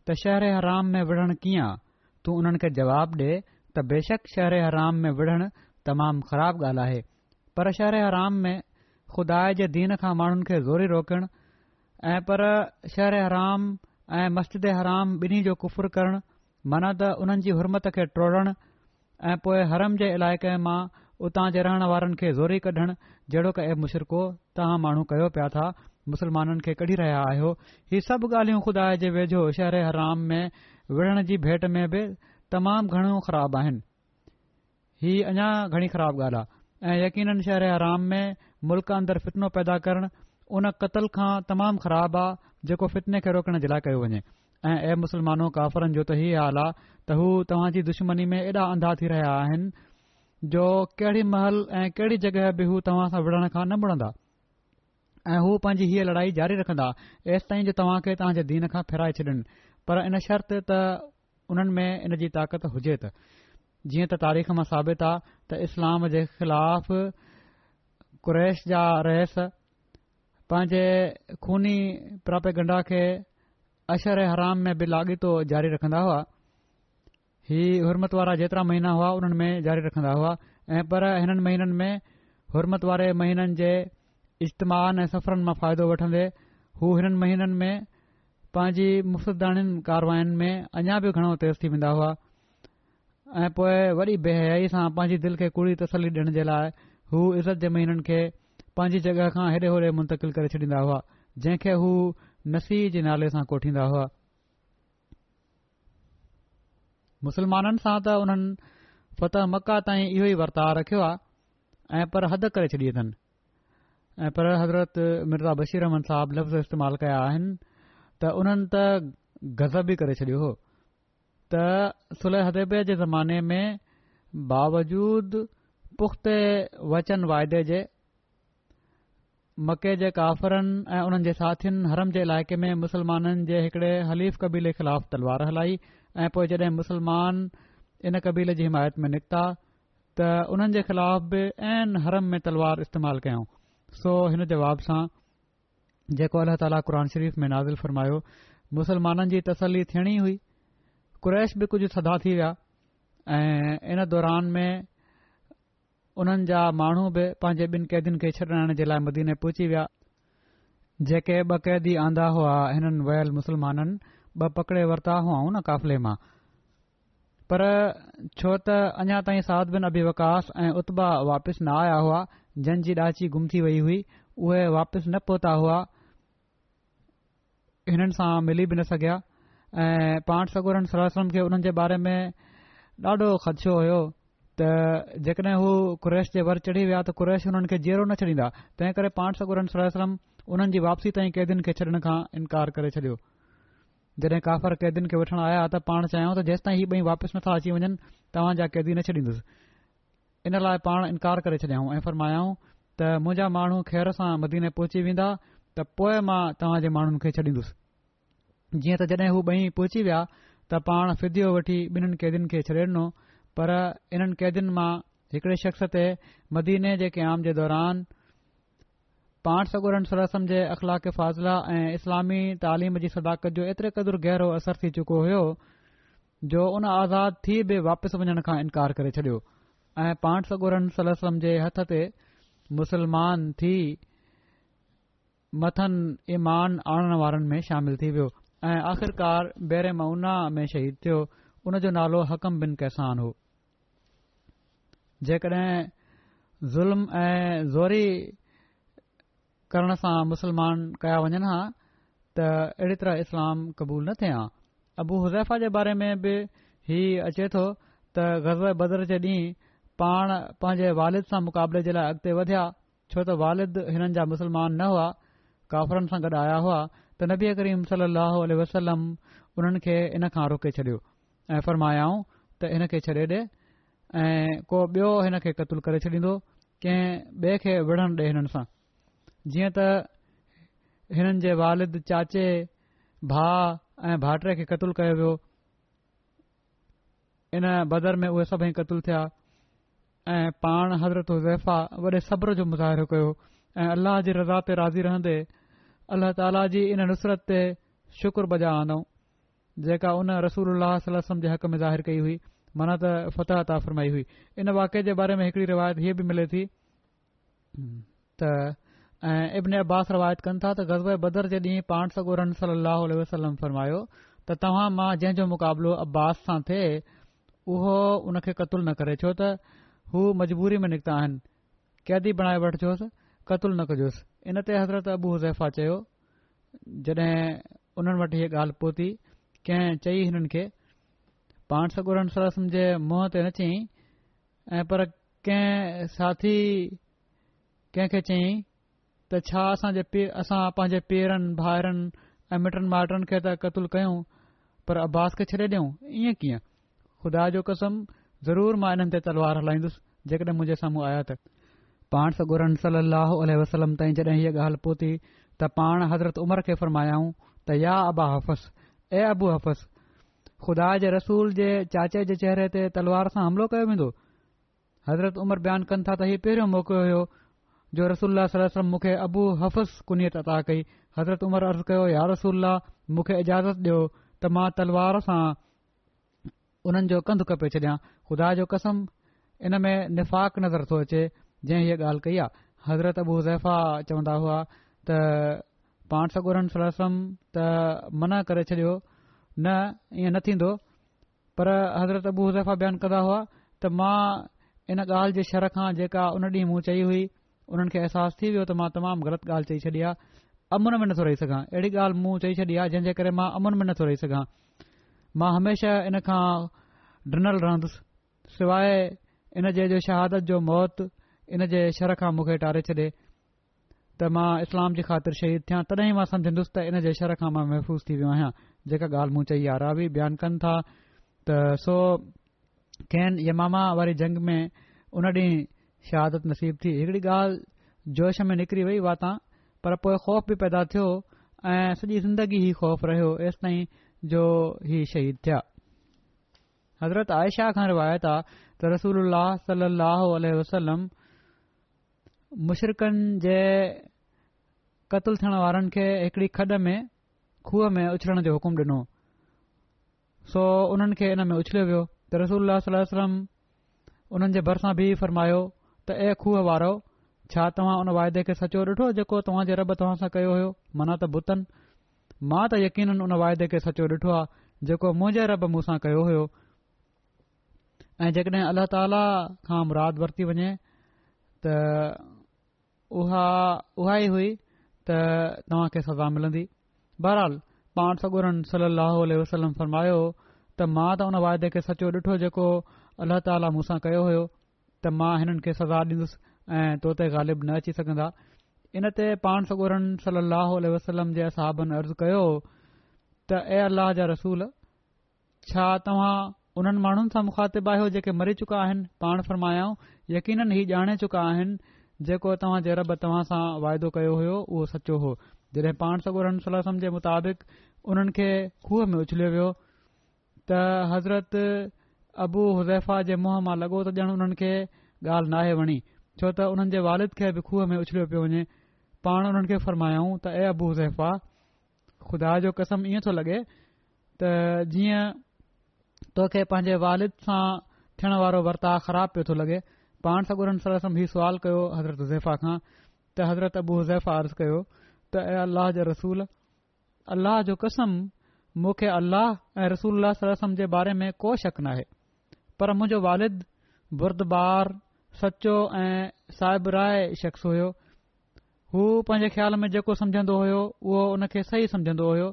त शहराम में विढ़ण कीअं तूं उन्हनि खे जवाब ॾे حرام बेशक शहराम تمام خراب तमामु ख़राब پر पर حرام में खुदा जे दीन खां माण्हुनि खे ज़ोरी रोकणु ऐं पर शहर हराम ऐं मस्जिद हराम ॿिन्ही जो कुफ़ुर करणु मन त उन्हनि जी हुरमत खे ट्रोड़न ऐं हरम जे इलाइक़े मां उतां जे रहण वारनि खे ज़ोरी कढणु जहिड़ो ए मुशरको तव्हां माण्हू कयो पिया था मुस्लमाननि खे कढी रहिया आहियो ही सभु ॻाल्हियूं ख़ुदा जे वेझो शहर हराम में विढ़ण जी भेट में बि तमामु घणियूं ख़राब आहिनि ही अञा घणी ख़राब ॻाल्हि आहे ऐं यकीन शहर हराम में मुल्क अंदरि फितनो पैदा करण उन क़तल खां तमामु ख़राब आहे जेको फितने खे रोकण जे लाइ कयो वञे ऐं ऐ मुस्लमानो काफ़रनि जो त इहा हाल आहे त हू तव्हांजी दुश्मनी में एॾा अंधा थी रहिया आहिनि जो कहिड़ी महल ऐं कहिड़ी जॻहि बि हू तव्हां सां विढ़ण खां न विढ़ंदा ऐं हू पांजी हीअ लड़ाई जारी रखंदा ऐसि ताईं जो तव्हां खे तव्हांजे दीन खां फेराए छॾिन पर इन शर्त त उन्हनि में इन जी ताक़त हुजे त जीअं त तारीख़ मां साबित आहे त इस्लाम जे ख़िलाफ़ कु्रैश जा रहस पंहिंजे खूनी प्रापेगंडा खे अशर हराम में बि लाॻीतो जारी रखंदा हुआ ही हुरमत वारा जेतिरा महीना हुआ हुननि में जारी रखंदा हुआ ऐं पर हिननि महीननि में हुरमत वारे महीननि जे इज्तमाह ऐं सफ़रनि मां फ़ाइदो वठंदे हू हिननि महीननि में पंहिंजी मुफ़्तनि कारवायुनि में अञा बि घणो तेज़ थी वेंदा हुआ ऐं पोए वॾी बेहयाई सां पंहिंजी दिलि खे कूड़ी तसली ॾियण जे लाइ हू इज़त जे महीननि खे पंहिंजी जॻहि खां हेॾे होॾे मुंतिल करे छॾींदा हुआ जंहिंखे हू नसी जे नाले सां कोठींदा हुआ मुसलमाननि सां त हुननि फतह मका ताईं इहो ई वर्ताव रखियो आहे ऐं पर हद करे छॾी अथनि ऐं पर हज़रत मिर्ज़ा बशीरमन साहिब लफ़्ज़ इस्तेमाल कया आहिनि त उन्हनि त गज़ब बि करे छडि॒यो हो त सुलह जे ज़माने में पुख़्ते वचन वायदे जे मके जे काफ़रनि ऐं उन्हनि जे साथियुनि हरम जे इलाइक़े में मुसलमाननि जे हिकड़े हलीफ कबीले ख़िलाफ़ तलवार हलाई ऐं पोइ जॾहिं मुसलमान इन कबीले जी हिमायत में निकिता त उन्हनि जे ख़िलाफ़ बि ऐन हरम में तलवार इस्तेमालु कयऊं सो हिन जवाब सां जेको अल्लाह ताला क़ुर शरीफ़ में नाज़िल फ़रमायो मुसलमाननि जी तसली थियणी हुई कुरैश बि कुझु थदा थी विया ऐं इन दौरान में उन्हनि जा माण्हू बि पंहिंजे ॿिन कैदन खे छॾाइण जे लाइ मदीने पहुची विया जेके ॿ कैदी आंदा हुआ हिननि वयल मुस्लमाननि ॿ पकड़े वरिता हुआ न काफ़िले मां पर छो त अञा ताईं साद बिन अभी वकास ऐं उता वापिस न आया हुआ जंहिंजी ॾाची गुम थी वई हुई उहे वापिस न पहुता हुआ हिननि सां मिली बि न सघिया ऐं पांठ सगुरन सरम खे उन्हनि जे बारे में ॾाढो खदशो हुयो त जेकॾहिं हू कुरैश जे वर चढ़ी विया त कुरैश हुननि खे न छॾींदा तंहिं करे पाण सगुरन सलम उन्हनि जी वापसी ताईं कैदियुनि खे छ्ॾण खां इनकार करे छॾियो जॾहिं काफ़र कैदियुनि खे वठण आया त पाण चाहियूं त जेसिताईं हीउ ॿई वापसि नथा अची वञनि तव्हां जा कैदी न छॾींदुसि इन लाइ पाण इनकार करे छॾियाऊं ऐं फरमायाऊं त मुंहिंजा माण्हू ख़ैर सां मदीने पहुची वेंदा त मां तव्हां जे माण्हुनि खे छॾींदुसि जीअं त जॾहिं हू बई पहुची विया त पाण फिदियो वठी ॿिन्हिनि कैदियुनि खे छॾे ॾिनो पर इन्हनि कैदियुनि मां हिकड़े शख़्स ते मदीने जे क़याम जे दौरान पांठसगुरन सरसम जे अखलाक फ़ाज़िला ऐं इस्लामी तालीम जी सदाकत जो एतिरे क़दुरु गहरो असर थी चुको हो जो उन आज़ाद थी बि वापसि वञण खां इनकार करे छडि॒यो ऐं पांठसुरन सलसम जे हथ ते मुसलमान थी मथन ईमान आणण वारनि में शामिल थी वियो ऐं आख़िरकार बेरे मऊना में शहीद थियो उन जो नालो हकम बिन कैसान हो जेकॾहिं ज़ुल्म ऐं ज़ोरी करण सां मुस्लमान कया वञनि हा त अहिड़ी तरह इस्लाम क़बूल न थिए हा अबू हुज़ैफ़ा जे बारे में बि हीउ अचे थो त गज़ब बदर जे ॾींहुं पाण पंहिंजे वालिद सां मुक़ाबले जे लाइ अॻिते वधिया छो त वालिद हिननि जा मुसलमान न हुआ काफ़रनि सां गॾु आया हुआ त नबी करीम सली वसलम उन्हनि खे इन खां रोके छॾियो ऐं फरमायाऊं त इन खे छॾे ॾे ऐं को बि॒यो हिन खे क़लु करे छॾींदो कंहिं ॿिए खे विढ़न डिए हिननि सां जीअं त हिननि जे वालिद चाचे भा ऐं भाटरे खे क़तूल कयो वियो इन बदर में उहे सभई क़तलु थिया ऐं पाण हज़रत ज़ैफ़ा वॾे सब्र जो मुज़ाहिरो कयो ऐं अल्लाह जी रज़ा ते राज़ी रहंदे अल्लाह ताला जी इन नुसरत ते शुक्र बजा आन्दऊं जेका उन रसूल सलम जे हक़ में ज़ाहिर कई हुई माना त फतह ता फरमाई हुई इन वाके जे बारे में हिकड़ी रिवायत हीअ बि मिले थी त ऐं इब्न अब्बास रिवायत कनि था त गज़ब बदर जे ॾींहुं पाण सॻो रन सम फरमायो त तव्हां मां जंहिं जो मुक़ाबिलो अब्बास सां थिए उहो उन खे क़तलु न करे छो त हू मजबूरी में निकिता आहिनि कैदी बणाए वठिजोसि कतुलु न कजोसि इन ते हज़रत अबूज़ैफा चयो जड॒हिं उन्हनि वटि हीअ ॻाल्हि पहुती कंहिं चई हिननि खे पाण सगुरस जे मुंहं ते न चयईं ऐं पर कंहिं साथी कंहिंखे चयईं त छा असांजे असां पंहिंजे पेरनि भाइरनि ऐं मिटनि माइटनि खे त क़तल कयूं पर अब्बास खे छ्ॾे ॾियूं ईअं कीअं ख़ुदा जो कसम ज़रूर मां हिननि ते तलवार हलाईंदुसि जेकॾहिं मुंहिंजे साम्हूं आया त पाण सगुरन सलाहु वसलम ताईं जॾहिं हीअ ॻाल्हि पहुती त पाण हज़रत उमर खे फरमायाऊं त या अबा हफ़स ऐं अबू हफ़स ख़ुदा जे रसूल जे चाचे जे चहिरे ते तलवार सां हमिलो कयो वेंदो हज़रत उमर बयानु कनि था त हीउ पहिरियों मौक़ियो हुयो जो रसूल सला मूंखे अबू हफ़स कुनत अता कई हज़रत उमर अर्ज़ु कयो यार रसूल मूंखे इजाज़त ॾियो त मां तलवार सां उन्हनि जो कंध कपे छॾियां ख़ुदा जो कसम इन में निफ़ाक़ नज़र थो अचे जंहिं हीअ ॻाल्हि कई आहे हज़रत अबू ज़हफा चवंदा हुआ त पाण सगुरनि त मना करे छॾियो न ईअं न थींदो पर हज़रत अबू हदफ़ा बयानु कंदा हुआ त मां इन ॻाल्हि जे शर खां जेका उन ॾींहुं मूं चई हुई उन्हनि खे अहसास थी वियो त मां तमामु ग़लति ॻाल्हि चई छॾी आहे अमुन में नथो रही सघां अहिड़ी ॻाल्हि मूं चई छॾी आहे जंहिं करे मां अमुन में नथो रही सघां मां हमेशा इन खां डि॒नल रहंदुसि सवाइ इन जे शहादत जो मौत इन जे शर खां मूंखे टारे छॾे त मां इस्लाम जी ख़ातिर शहीद थियां तॾहिं मां सम्झंदुसि त इन जे शर खां मां महफ़ूज़ थी वियो आहियां जेका ॻाल्हि मूं चई आहे रा बि बयानु कनि था त सो कैन यमामा वारी जंग में उन ॾींहुं शहादत नसीब थी हिकड़ी ॻाल्हि जोश में निकिरी वई वात पर पोइ ख़ौफ़ बि पैदा थियो ऐं सॼी ज़िंदगी ई ख़ौफ़ रहियो एसि ताईं जो ई शहीद थिया हज़रत आयशा खां रिवायत आहे त रसूल सलाहु वसलम मुशरकनि जे क़तलु थियण वारनि खे हिकड़ी खॾ में खूह में उछलण जो हुकुम डि॒नो सो उन्हनि खे हिन में उछलियो वियो त रसूल वसलम उन्हनि जे भर सां बि फरमायो त ऐ खूह वारो छा तव्हां उन वाइदे खे सचो ॾिठो जेको तव्हां जे रब तव्हां सां कयो हुयो मना त भुतन मां त यकीन उन वाइदे खे सचो ॾिठो आहे जेको मुंहिंजे रॿ मूं सां कयो हुयो ऐं जेकॾहिं ताला खां मुराद वरती वञे त उहा उहा ई हुई त तव्हां सज़ा मिलंदी बहरहाल पाण सगोरनि सल अह वसलम फर्मायो त मां त उन वाइदे खे सचो ॾिठो जेको अल्लाह ताला मूसां कयो हो त मां हिननि खे सज़ा डि॒ंदुसि ऐं तोते ग़ालिब न अची सघंदा इन ते पाण सगोरनि सल वसलम जे असाबनि अर्ज़ कयो हो त ऐ अलाह जा रसूल छा तव्हां उन्हनि माण्हुनि सां मुखातिब आहियो जेके मरी चुका आहिनि पाण फरमायाऊं यकीन ही ॼाणे चुका आहिनि जेको तव्हां जे रब तव्हां सां वायदो कयो होयो उहो सचो हो जॾहिं पाण सगोरन सलम जे मुताबिक़ उन्हनि खे खूह में उछलियो वियो त हज़रत अबू हुज़ैफा जे मुंहं मां लॻो त ॼण उन्हनि खे ॻाल्हि नाहे वणी छो त उन्हनि जे वालिद खे बि खूह में उछलियो पियो वञे पाण उन्हनि खे फरमायाऊं त ऐ अबू हुज़ैफा खुदा जो कसम ईअं थो लॻे त जीअं तोखे पंहिंजे वारिद सां थियण वारो वर्ता ख़राब पियो थो लॻे पाण सगोरन सलम हीउ सुवाल कयो हज़रत हुज़ैफा खां त हज़रत अबू हुज़ैफा अर्ज़ु कयो त ऐं अलाह जो रसूल अल्लाह जो कसम मूंखे अल्लाह ऐं रसूल रसम जे बारे में को शक न आहे पर मुंहिंजो वालिद बुर्दबार सचो ऐं साहिब राय शख़्स हुयो हू पंहिंजे ख़्याल में जेको सम्झंदो हुयो उहो उन खे सही समझंदो हुयो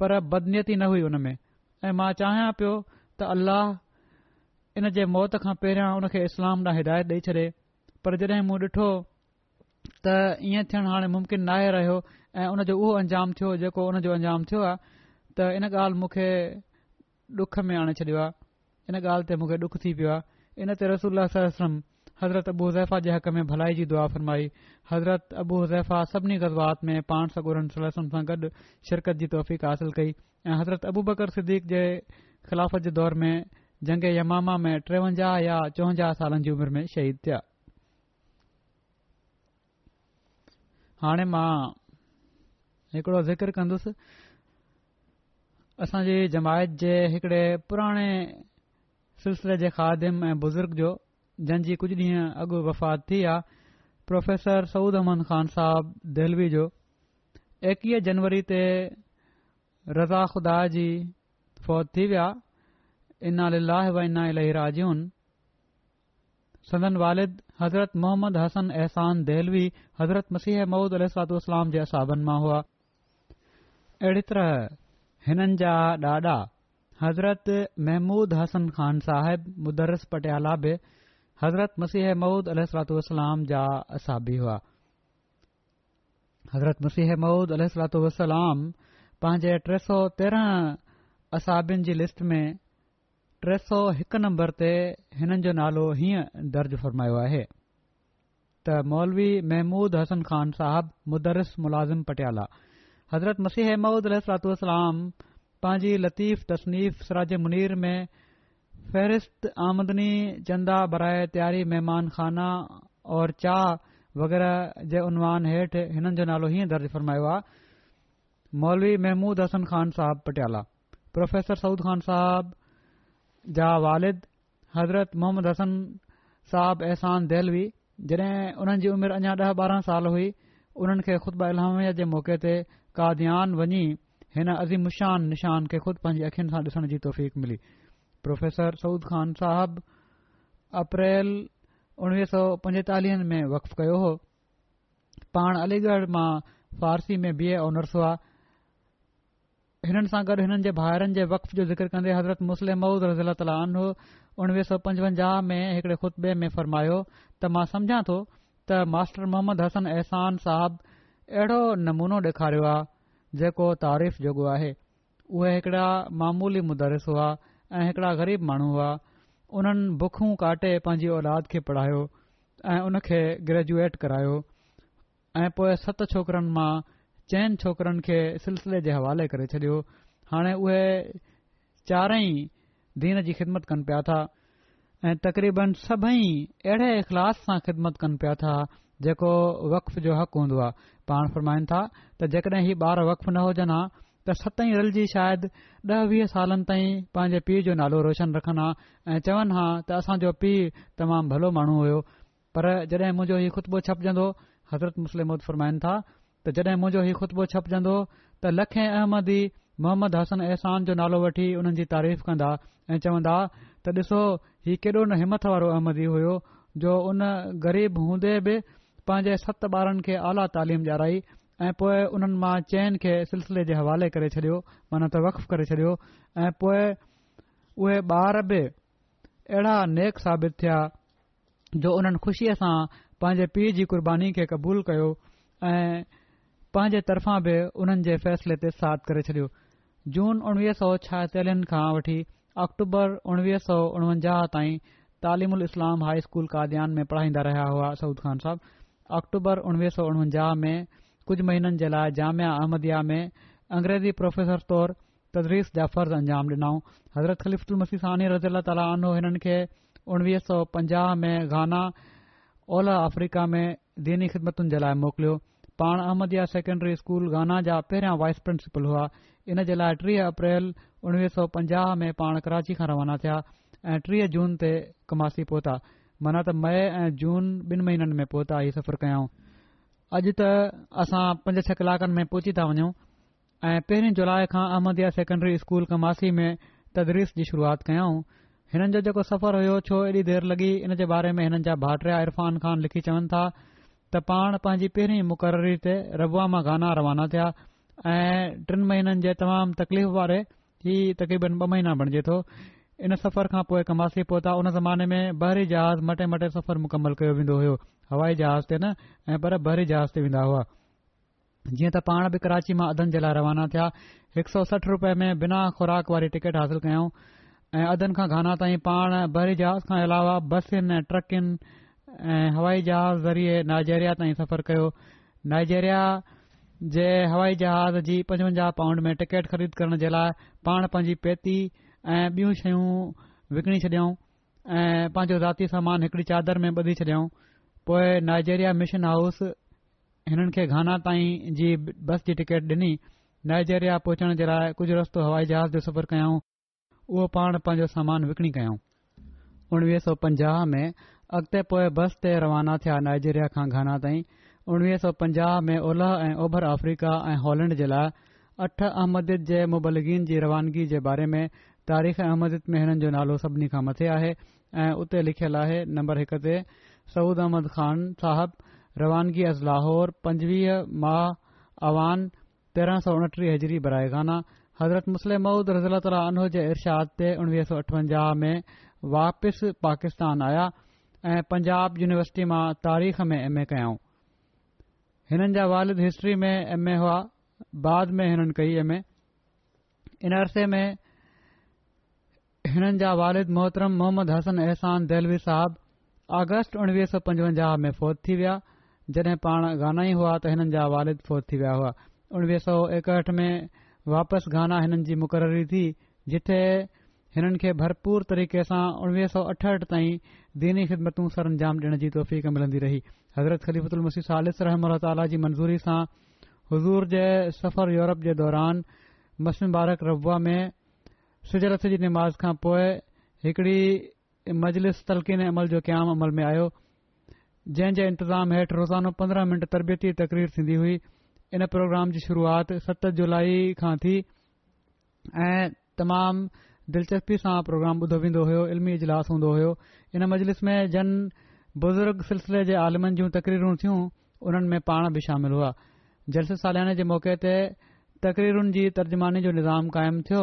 पर बदनियती न हुई हुन में ऐं मां चाहियां पियो त अल्लाह इन जे मौत खां पहिरियां उनखे इस्लाम लाइ हिदायत ॾेई छ्ॾे पर जॾहिं मूं ॾिठो त ईअं थियण हाणे मुमकिन नाहे रहियो ऐं उनजो उहो अंजाम थियो जेको उनजो अंजाम थियो आहे त इन ॻाल्हि मूंखे डुख में आणे छॾियो आहे इन ॻाल्हि ते मुखे डुख थी पियो आहे इन ते रसूलम हज़रत अबू अबूज़ैफा जे हक़ में भलाई जी दुआ फ़रमाई हज़रत अबू ज़ैफ़ा सभिनी गज़बात में पाण सगोरन सलम सां गॾु शिरकत जी तौफ़ीक़ासिल कई ऐं हज़रत अबू बकर सिद्दीक़ ख़िलाफ़त जे दौर में जंग यमामा में टेवंजाह या चौवंजाह सालनि जी उमर में शहीद थिया हाणे मां हिकिड़ो ज़िकर कंदुसि असांजी जमायत जे हिकड़े पुराणे सिलसिले जे खादिम ऐं बुज़ुर्ग जो जंहिंजी कुझु ॾींहं अॻु वफ़ात थी आहे प्रोफेसर सऊद अहमद खान साहब दिल्लवी जो एकवीह जनवरी ते रज़ा ख़ुदा जी फौत थी विया इना लाह व इना इलाही राजून सदन वालिद हज़रत मोहम्मद हसन अहसान देहवी हज़रत मसीह मूद अल सलातलाम जे असाबनि मां हुआ अहिड़ी तरह हिननि जा ॾाॾा हज़रत महमूद हसन ख़ान साहिब मुदरस पटियाला बि हज़रत मसीह मूद अलूसल जा असाबी हुआ हज़रत मसीह मूद अलूसलाम पंहिंजे टे सौ तेरहं असाबिन जी لسٹ میں टे सौ हिकु नंबर ते हिननि जो नालो हीअं दर्ज फरमायो आहे त मौलवी महमूद हसन खान ملازم मुदरिस मुलाज़िम पटियाला हज़रत मसीह अहमूदलातलाम पंहिंजी लतीफ़ तसनीफ़ سراج मुनीर में फ़हिरिस्त आमदनी चंदा बराए तयारी महिमान खाना اور चाह वग़ैरह जे उनवान हेठि हिननि जो नालो हीअं दर्ज फरमायो आहे मौलवी महमूद हसन ख़ान साहिब पटियाला प्रोफेसर सूद ख़ान साहिब जा वालिद हज़रत मोहम्मद हसन साहब अहसान दहलवी जॾहिं उन्हनि जी उमिरि अञा ॾह ॿारहं साल हुई उन्हनि खे खु़बा अलहामिया जे मौक़े ते काद्यान वञी हिन अज़ीमुशान निशान खे ख़ुदि पंहिंजी अखियुनि सां ॾिसण जी तौफ़ीक़ मिली प्रोफेसर सऊद ख़ान साहब अप्रैल उणवीह सौ पंजतालीह में वक़फ़ कयो हो पाण अलीगढ़ मां फारसी में बी ए ऑनर्स हुआ हिननि सां गॾु हिननि जे भाहिरनि जे वक्फ जो ज़िक्रे हज़रत मुस्लिम मऊद र उणवीह सौ पंजवंजाह में हिकड़े खुतबे में फरमायो त मां सम्झा थो त मास्टर मोहम्मद हसन अहसान साहिब अहिड़ो नमूनो ॾेखारियो आहे जेको तारीफ़ जॻो आहे उहे हिकिड़ा मामूली मुदरस हुआ ऐं हिकड़ा ग़रीब माण्हू हुआ उन्हनि बुखूं काटे पंहिंजी औलाद खे पढ़ायो ऐं उन खे ग्रेजुएट करायो ऐं पोएं सत छोकरनि मां चइन छोकरनि खे सिलसिले जे हवाले करे छॾियो हाणे उहे चारई दीन जी ख़िदमत कन पिया था ऐं तकरीबन सभई अहिड़े अख़लास सां ख़िदमत कन पिया था जेको وقف जो हक़ हूंदो आहे पाण फरमाइनि था त जेकॾहिं ही ॿार वक्फ न हुजनि हा त सतई रलजी शायदि ॾह वीह सालनि ताईं पांजे पीउ जो नालो रोशन रखन हा ऐं चवन हा त असांजो पीउ तमामु भलो माण्हू हो पर जड॒हिं मुंजो हीउ खुतबो छपजंदो हज़रत मुस्लिम फरमाइनि था त जॾहिं मुंहिंजो हीउ ख़ुतबो छपजंदो त लखे अहमदी मोहम्मद हसन अहसान जो नालो वठी उन्हनि जी तारीफ़ कंदा ऐं चवंदा त ॾिसो ही केॾो न हिमथ वारो अहमदी हुयो जो उन ग़रीब हूंदे बि पंहिंजे सत ॿारनि खे आला तालीम ॾियाराई ऐं पोए उन्हनि मां चैन खे सिलसिले जे हवाले करे छडि॒यो माना त वक़ करे छडि॒यो ऐं पोए उहे ॿार बि अहिड़ा नेक साबित थिया जो उन्हनि खुशीअ सां पांजे पीउ जी क़ुर्बानी खे क़बूल कयो ऐं पंहिंजे तरफां बि उन्हनि जे फ़ैसिले ते साथ करे छडि॒यो जून उणिवीह सौ छाहेतालियनि खां वठी अक्टूबर उणिवीह सौ उणवंजाह ताईं तालिम उल इस्लाम हाई स्कूल काद्यान में पढ़ाईंदा रहिया हुआ सऊूद ख़ान साहिब अक्टूबर उणिवीह सौ में कुझु महीननि जे लाइ जामिया अहमदिया में अंग्रेज़ी प्रोफेसर तौर तदरीस जा फर्ज़ अंजाम डि॒नाऊं हज़रत खलीफ़ानी रज़ी अला तालो हिननि खे उणिवीह में ओलह अफ्रीका में दीनी ख़िदमतुनि जे लाइ मोकिलियो पाण अहमदया सेकेंडरी स्कूल गाना जा पहिरियां वाइस प्रिंसिपल हुआ इन जे लाइ टीह अप्रैल उणिवीह सौ पंजाह में पाण कराची खां रवाना थिया ऐं टीह जून ते कमासी पहुता माना त मई ऐं जून ॿिन महीननि में पहुता ही सफ़र कयाऊं अॼु त असां पंज छह कलाकनि में पहुची था वञूं ऐं पहिरीं जुलाई खां अहमदया सेकेंड्री स्कूल कमासी में तदरीस जी शुरूआति कयऊं हिननि जो जेको सफ़र हो छो एॾी देर लॻी इन जे बारे में हिननि जा भाटरिया इरफान ख़ान लिखी चवनि था त पाण पंहिंजी पहिरीं मुक़ररी ते रबवा मां गाना रवाना थिया ऐं टिन महीननि जे तमामु तकलीफ़ वारे ही तकरीबन ॿ महीना बणजे थो इन सफ़र खां पोइ कमासी पोहता हुन ज़माने में बहरी जहा मटे मटे सफ़र मुकमल कयो वेंदो हो हवाई जहाज़ ते न ऐं पर बहरी जहाज़ ते वेंदा हुआ जीअं त पाण बि कराची मां अधनि जे लाइ रवाना थिया हिकु सौ सठ रुपए में बिना ख़ुराक वारी टिकेट हासिल कयऊं ऐं अधनि खां गाना ताईं पाण बहरी जहाज़ खां अलावा बसिन ऐं ट्रकिन हवाई जहाज ज़रिए नाइजेरिया ताईं सफ़र कयो नाइजेरिया जे हवाई जहाज जी पंजवंजाह पाउंड में टिकेट ख़रीद करण जे लाइ पाण पंहिंजी पेती ऐं बियूं शयूं विकणी छडि॒यऊं ऐं पंहिंजो ज़ाती सामान हिकड़ी चादर में बधी छॾियऊं पोइ नाइजेरिया मिशन हाउस हिननि खे घाना ताईं जी बस जी टिकेट ॾिनी नाइजेरिया पहुचण जे लाइ कुझु रस्तो हवाई जहाज ते सफ़र कयऊं उहो पाण पंहिंजो सामान विकिणी कयऊं अॻिते पोए बस ते रवाना थिया नाइजेरिया खां घाना ताईं उणिवीह सौ पंजाह में ओलह ऐं ओभर अफ्रीका ऐं हॉलैंड जे लाइ अठ अहमद जे मुबलगिन जी रवानगी जे बारे में तारीख़ अहमद में हिननि जो नालो सभिनी खां मथे आहे ऐं उते लिखियलु आहे नम्बर हिकु ते सऊद अहमद ख़ान साहब रवानगी अज लाहौर पंजवीह अवान तेरहं सौ उणटीह हज़री बराए गाना हज़रत मुस्लिम मऊद रज़लतालनू जे इरशाद ते उणिवीह सौ अठवंजाह में वापिसि पाकिस्तान आया ऐं पंजाब यूनिवर्सिटी मां तारीख़ में एमए कयाऊं हिननि जा वालिद हिस्ट्री में एमए हुआ बाद में हिननि कई एम ए इन अरसे में हिननि जा वालिद मोहतरम मोहम्मद हसन अहसान देहवी साहिब अगस्त उणिवीह सौ पंजवंजाह में फौत थी विया जॾहिं पाण गानाई हुआ त हिननि जा वालिद फौत थी विया हुआ उणिवीह सौ एकहठि में वापसि गाना हिननि जी मुक़ररी थी जिथे हिननि खे भरपूर तरीक़े सां उणिवीह सौ अठहठि ताईं दीनी ख़िदमतूं सर अंजाम डि॒ण जी तौफ़ मिलंदी रही हज़रत ख़लीफ़रह जी मंज़ूरी सां हज़ूर जे सफ़र यूरोप जे दौरान मसिन बारक रबा में शुजरत जी नमाज़ खां पोइ हिकड़ी मजलिस तलकिन अमल जो क़याम अमल में आयो जंहिं جو इंतज़ाम हेठि रोज़ानो पंद्रहं मिंट तरबियती तकरीर थींदी हुई इन प्रोग्राम जी शुरुआत सत जुलाई खां थी ऐं تمام दिलचस्पी सां प्रोग्राम ॿुधो वेंदो हो इल्मी इजलास हूंदो इन मजलिस में जन बुज़ुर्ग सिलसिले जे आलमनि जूं तक़रीरूं थियूं उन्हनि में पाण बि शामिल हुआ जलसे सालियाने जे मौक़े ते तकरीरुनि जी तर्जुमानी जो निज़ाम क़ाइमु थियो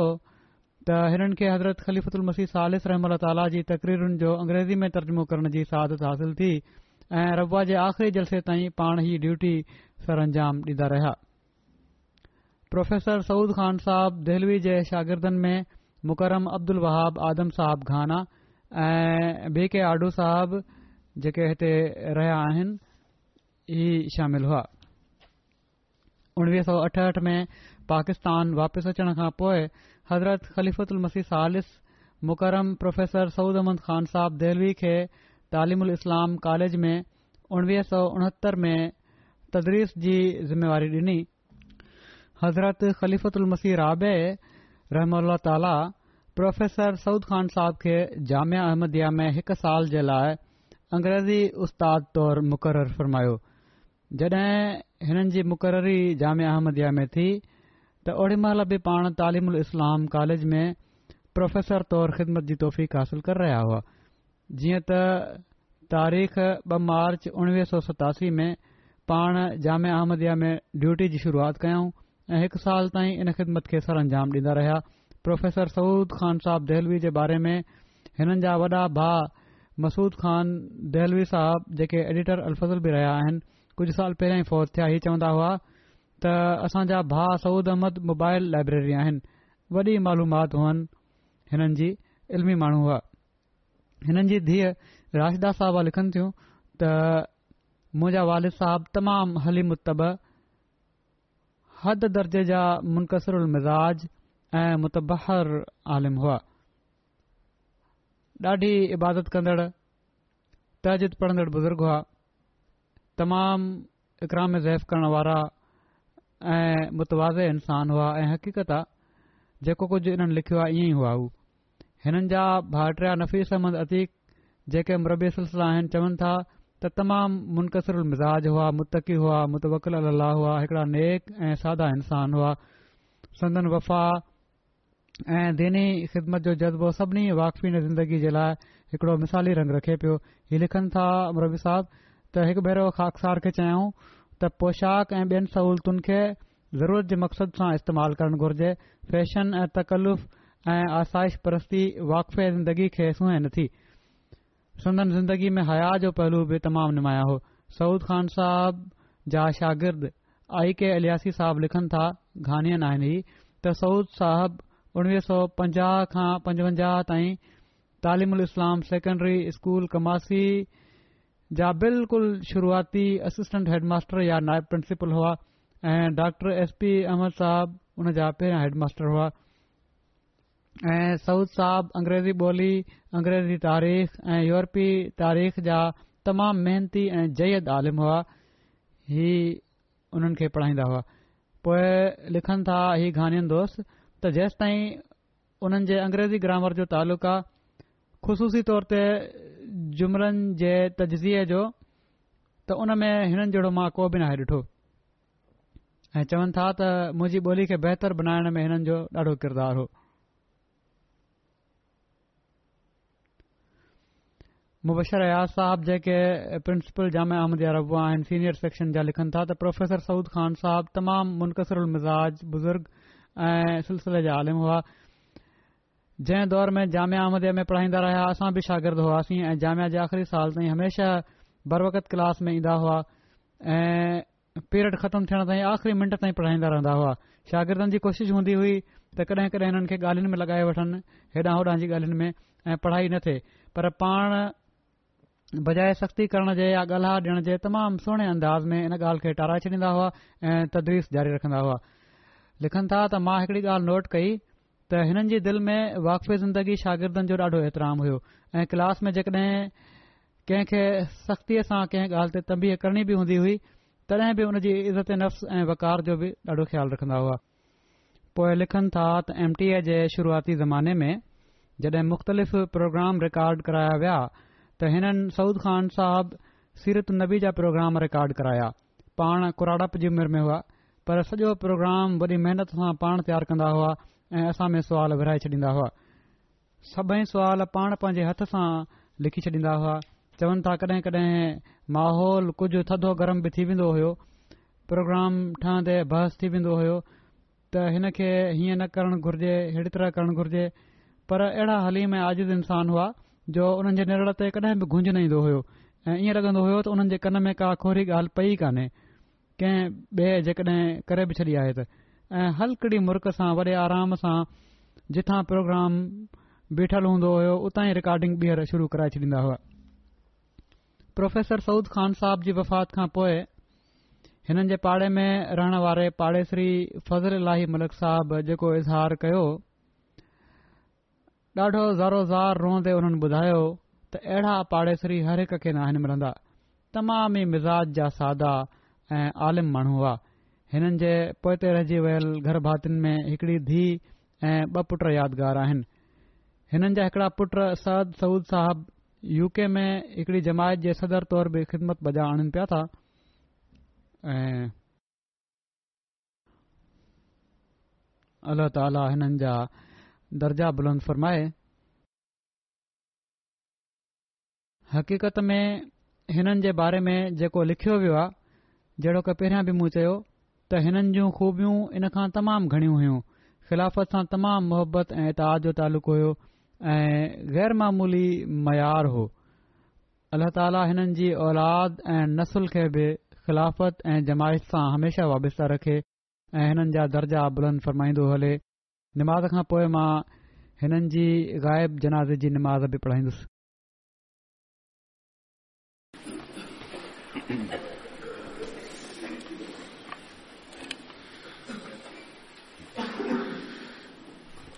त हिननि खे हज़रत ख़लीफ़ीह सालिस्म ताला जी तकरीरुनि जो अंग्रेज़ी में तर्जुमो करण जी सहादत हासिल थी ऐं रबा जे आख़िरी जलसे ताईं पाण ई ड्यूटी सर अंजाम रहिया ख़ान साहिब देहवी जे शागिर्दनि में मुकरम अब्दुल वहाब आदम साहिब घान ऐं बी के आडू साहब जेके हिते रहिया आहिनि ई शामिल हुआ उणिवीह सौ अठहठि में पाकिस्तान वापसि अचण खां पोइ हज़रत ख़लीफ़त मसीह सालिस मुकरम प्रोफेसर सऊद अहमद ख़ान साहिब देहवी खे तालिम उल इस्लाम कॉलेज में उणिवीह सौ उणहतरि में तदरीस जी ज़िम्मेवारी ॾिनी हज़रत मसीह रहम ताला प्रोफ़ेसर सउद ख़ान صاحب खे जाम अहमदया में हिकु साल जे लाइ अंग्रेज़ी उस्ताद तौर मुक़ररु फरमायो जॾहिं हिननि जी मुक़ररी जाम अहमदिया में थी त ओडी महिल बि पाण तालिम उल इस्लाम कॉलेज में प्रोफ़ेसर तौर ख़िदमत जी तौफ़ीक़ हासिल करे रहिया हुआ जीअं त तारीख़ ॿ मार्च उणवीह सौ सतासी में पाण जाम अहमदया में ड्यूटी जी शुरूआति कयूं ऐं हिकु साल ताईं इन ख़िदमत खे रहिया प्रोफ़ेसर सऊद ख़ान साहिब देहलवी जे बारे में हिननि जा वॾा भा मसूद खान देहलवी साहिब जेके एडिटर अल्फज़ुल बि रहिया आहिनि कुझु साल पहिरियों ई फ़ौज थिया हीउ चवंदा हुआ त असांजा भा सहमद मोबाइल लाइब्रेरी आहिनि वॾी मालूमात हुअनि हिननि जी इल्मी माण्हू हुआ हिननि जी धीउ राशदास साहबा लिखनि थियूं त मुंहिंजा वालिद साहिब तमामु हली मुतब हद दर्जे जा मुनक़सरु मिज़ाज ऐं मुतहर आलिम हुआ ॾाढी इबादत कंदड़ तजीद पढ़ंदड़ बुज़ुर्ग हुआ तमामु इकराम ज़ैफ़ करण वारा ऐं मुतवाज़ इंसान हुआ ऐं हक़ीक़त हुआ जेको कुझु हिननि लिखियो आहे ईअं ई हुआ हू हिननि जा भाइट्रिया नफ़ीस समंद अतीक जेके मुरबी सिलसिला आहिनि चवनि था त तमामु मुनक़सर मिज़ाज हुआ मुतक़ी हुआ मुतवकिला हुआ हिकड़ा नेक ऐं सादा इंसान हुआ संदन वफ़ा ऐं दीनी ख़िदमत जो जज़्बो सभिनी वाक़फ़ीन ज़िंदगी जे लाइ हिकड़ो मिसाली रंग रखे पियो हीअ लिखनि था रवी साहब त हिकु भेरो ख़ाकसार खे चयायऊं त पोशाक ऐं ॿियनि सहूलतुनि खे ज़रूरत जे मक़सद सां इस्तेमाल करण घुर्जे फैशन ऐं तकल्लुफ़ ऐं आसाइश परस्ती वाक़फ़े ऐं ज़िंदगी खे सुहें नथी सुंदम ज़िंदगी में हया जो पहलू बि तमामु नुमाया हो सऊद ख़ान साहब जा शागिर्द आई के अलियासी साहब लिखनि था घानियन आहिनि ही त सऊद साहिब उणवीह सौ पंजाह खां पंजवंजाह ताईं तालिम उल इस्लाम सेकेंडरी स्कूल कमासी जा बिल्कुल शुरूआती असिस्टेंट हेडमास्टर या नायब प्रिंसिपल हुआ ऐं doctor S P Ahmad Sahab उन जा पहिरां हेडमास्टर हुआ ऐं सऊद साहब अंग्रेज़ी ॿोली अंग्रेज़ी तारीख़ ऐं यूरोपी तारीख़ जा तमाम मेहनती ऐं जयद आलिम हुआ ही उन्हनि खे पढ़ाईंदा हुआ पोए लिखनि था ही गाने दोस्त त जेसि ताईं हुननि जे अंग्रेज़ी ग्रामर जो तालुक़ु आहे ख़ुशूसी तौर ते जुमरनि जे तज्ीह जो त उन में हिननि जहिड़ो मां को बि न आहे ॾिठो ऐं चवनि था त मुंहिंजी ॿोली खे बहितर बनाइण में हिननि जो ॾाढो किरदारु हो मुबशर अयाज साहब जेके प्रिंसिपल जाम अहमद आहिनि सीनियर सेक्शन जा लिखनि था त प्रोफेसर सऊद ख़ान साहब तमामु मुनक़सर मिज़ाज बुज़ुर्ग सिलसिले जा आलिम हुआ जंहिं दौर में जामिया अहमद में पढ़ाईंदा रहिया असां बि शागिर्द हुआसीं ऐं जामिया जे आख़िरी साल ताईं हमेशा बरवकत क्लास में ईंदा हुआ ऐं पीरियड ख़तमु थियण ताईं आख़िरी मिंट ताईं पढ़ाईंदा रहंदा हुआ शागिर्दनि जी कोशिश हूंदी हुई त कॾहिं कॾहिं हिननि खे ॻाल्हियुनि में लॻाए वठनि हेॾां होॾां जी ॻाल्हियुनि में ऐं पढ़ाई न थे पर पाण बजाए सख़्ती करण जे या ॻाल्हा ॾियण जे तमामु सुहिणे अंदाज़ में इन ॻाल्हि खे टाराए छॾींदा हुआ ऐं तदरीस जारी रखंदा हुआ लिखनि था त मां हिकड़ी ॻाल्हि नोट कई त हिननि जी दिलि में वाक़फ़ ज़िंदगी शागिर्दनि जो ॾाढो एतिराम हुयो ऐं क्लास में जॾहिं कंहिंखे सख़्तीअ सां कंहिं ॻाल्हि ते तबीह करणी बि हूंदी हुई तॾहिं बि हुन जी इज़त नफ़्स ऐं वकार जो बि ॾाढो ख़्यालु रखंदा हुआ पोए लिखनि था त एमटीए जे शुरूआती ज़माने में जॾहिं मुख़्तलिफ़ प्रोग्राम रिकार्ड कराया विया त हिननि सऊद ख़ान साहिब सीरत नबी जा प्रोग्राम रिकार्ड कराया पाण कुराड़प जी उमिरि में हुआ पर सॼो प्रोग्राम वॾी महिनत सां पाण तयार कंदा हुआ ऐं असां में सुवाल विरहाए छॾींदा हुआ सभई सुवाल पाण पंहिंजे हथ सां लिखी छॾींदा हुआ चवनि था कॾहिं कड॒हिं माहौल कुझु थदो गरम बि थी वेंदो हुयो प्रोग्राम ठहंदे बहस थी वेंदो हुयो त हिन खे हीअं न करण घुर्जे हेड़ी तरह करणु घुर्जे पर अहिड़ा हलीम ऐं आजिद इंसान हुआ जो हुननि जे निरल ते कॾहिं बि गुंज न ईंदो हो ऐं ईअं लॻंदो हो त हुननि जे कन में का खोरी ॻाल्हि पई कान्हे कंहिं ॿिए जेकॾहिं करे बि छॾी आहे त ऐं हल्कड़ी मुर्क सां वॾे आराम सां जिथां प्रोग्राम बीठल हूंदो हुयो उतां ई रिकार्डिंग ॿीहर शुरू कराए छॾींदा हुआ प्रोफेसर सऊद ख़ान साहब जी वफ़ात खां पोइ हिननि जे पाड़े में रहण वारे पाड़ेसरी फज़लाही मलिक साहब जेको इज़हार कयो ॾाढो ज़ारो ज़ार रोंदे हुननि ॿुधायो त अहिड़ा पाड़ेसरी हर हिक खे नाहे न मिलंदा तमाम ई मिज़ाज जा सादा ऐं आलिम माण्हू हुआ हिननि जे पोइ ते रहिजी वियल घर भातियुनि में हिकड़ी धीउ ऐं ॿ पुट यादगार आहिनि हिननि जा हिकिड़ा पुट सद सऊद साहब यू में हिकिड़ी जमायत जे सदर तौर बि ख़िदमत बजा आणिन पिया था ऐं अलाह ताला हिननि जा दर्जा बुलंदत में हिननि जे बारे में जेको लिखियो वियो आहे जहिड़ो की पहिरियां बि मूं चयो त हिननि जूं खूबियूं इन खां तमामु घणियूं हुयूं ख़िलाफ़त सां तमामु मुहबत ऐं इताद जो तालुक़ु हुयो ऐ ग़रुमूली मयार हो अल्ल्हा ताला हिननि जी औलाद ऐं नसुल खे बि ख़िलाफ़त ऐं जमायत सां हमेशा वाबिस्ता रखे ऐं हिननि जा दर्जा बुलंद फरमाईंदो हले निमाज़ा पोएं मां हिननि जी ग़ाइब जनाज़ जी निमाज़ बि पढ़ाईंदुसि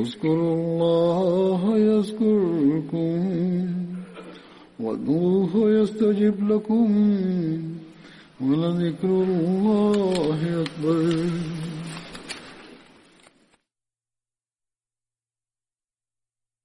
اذكروا الله يذكركم اسکول يستجب لكم ولذكر الله أكبر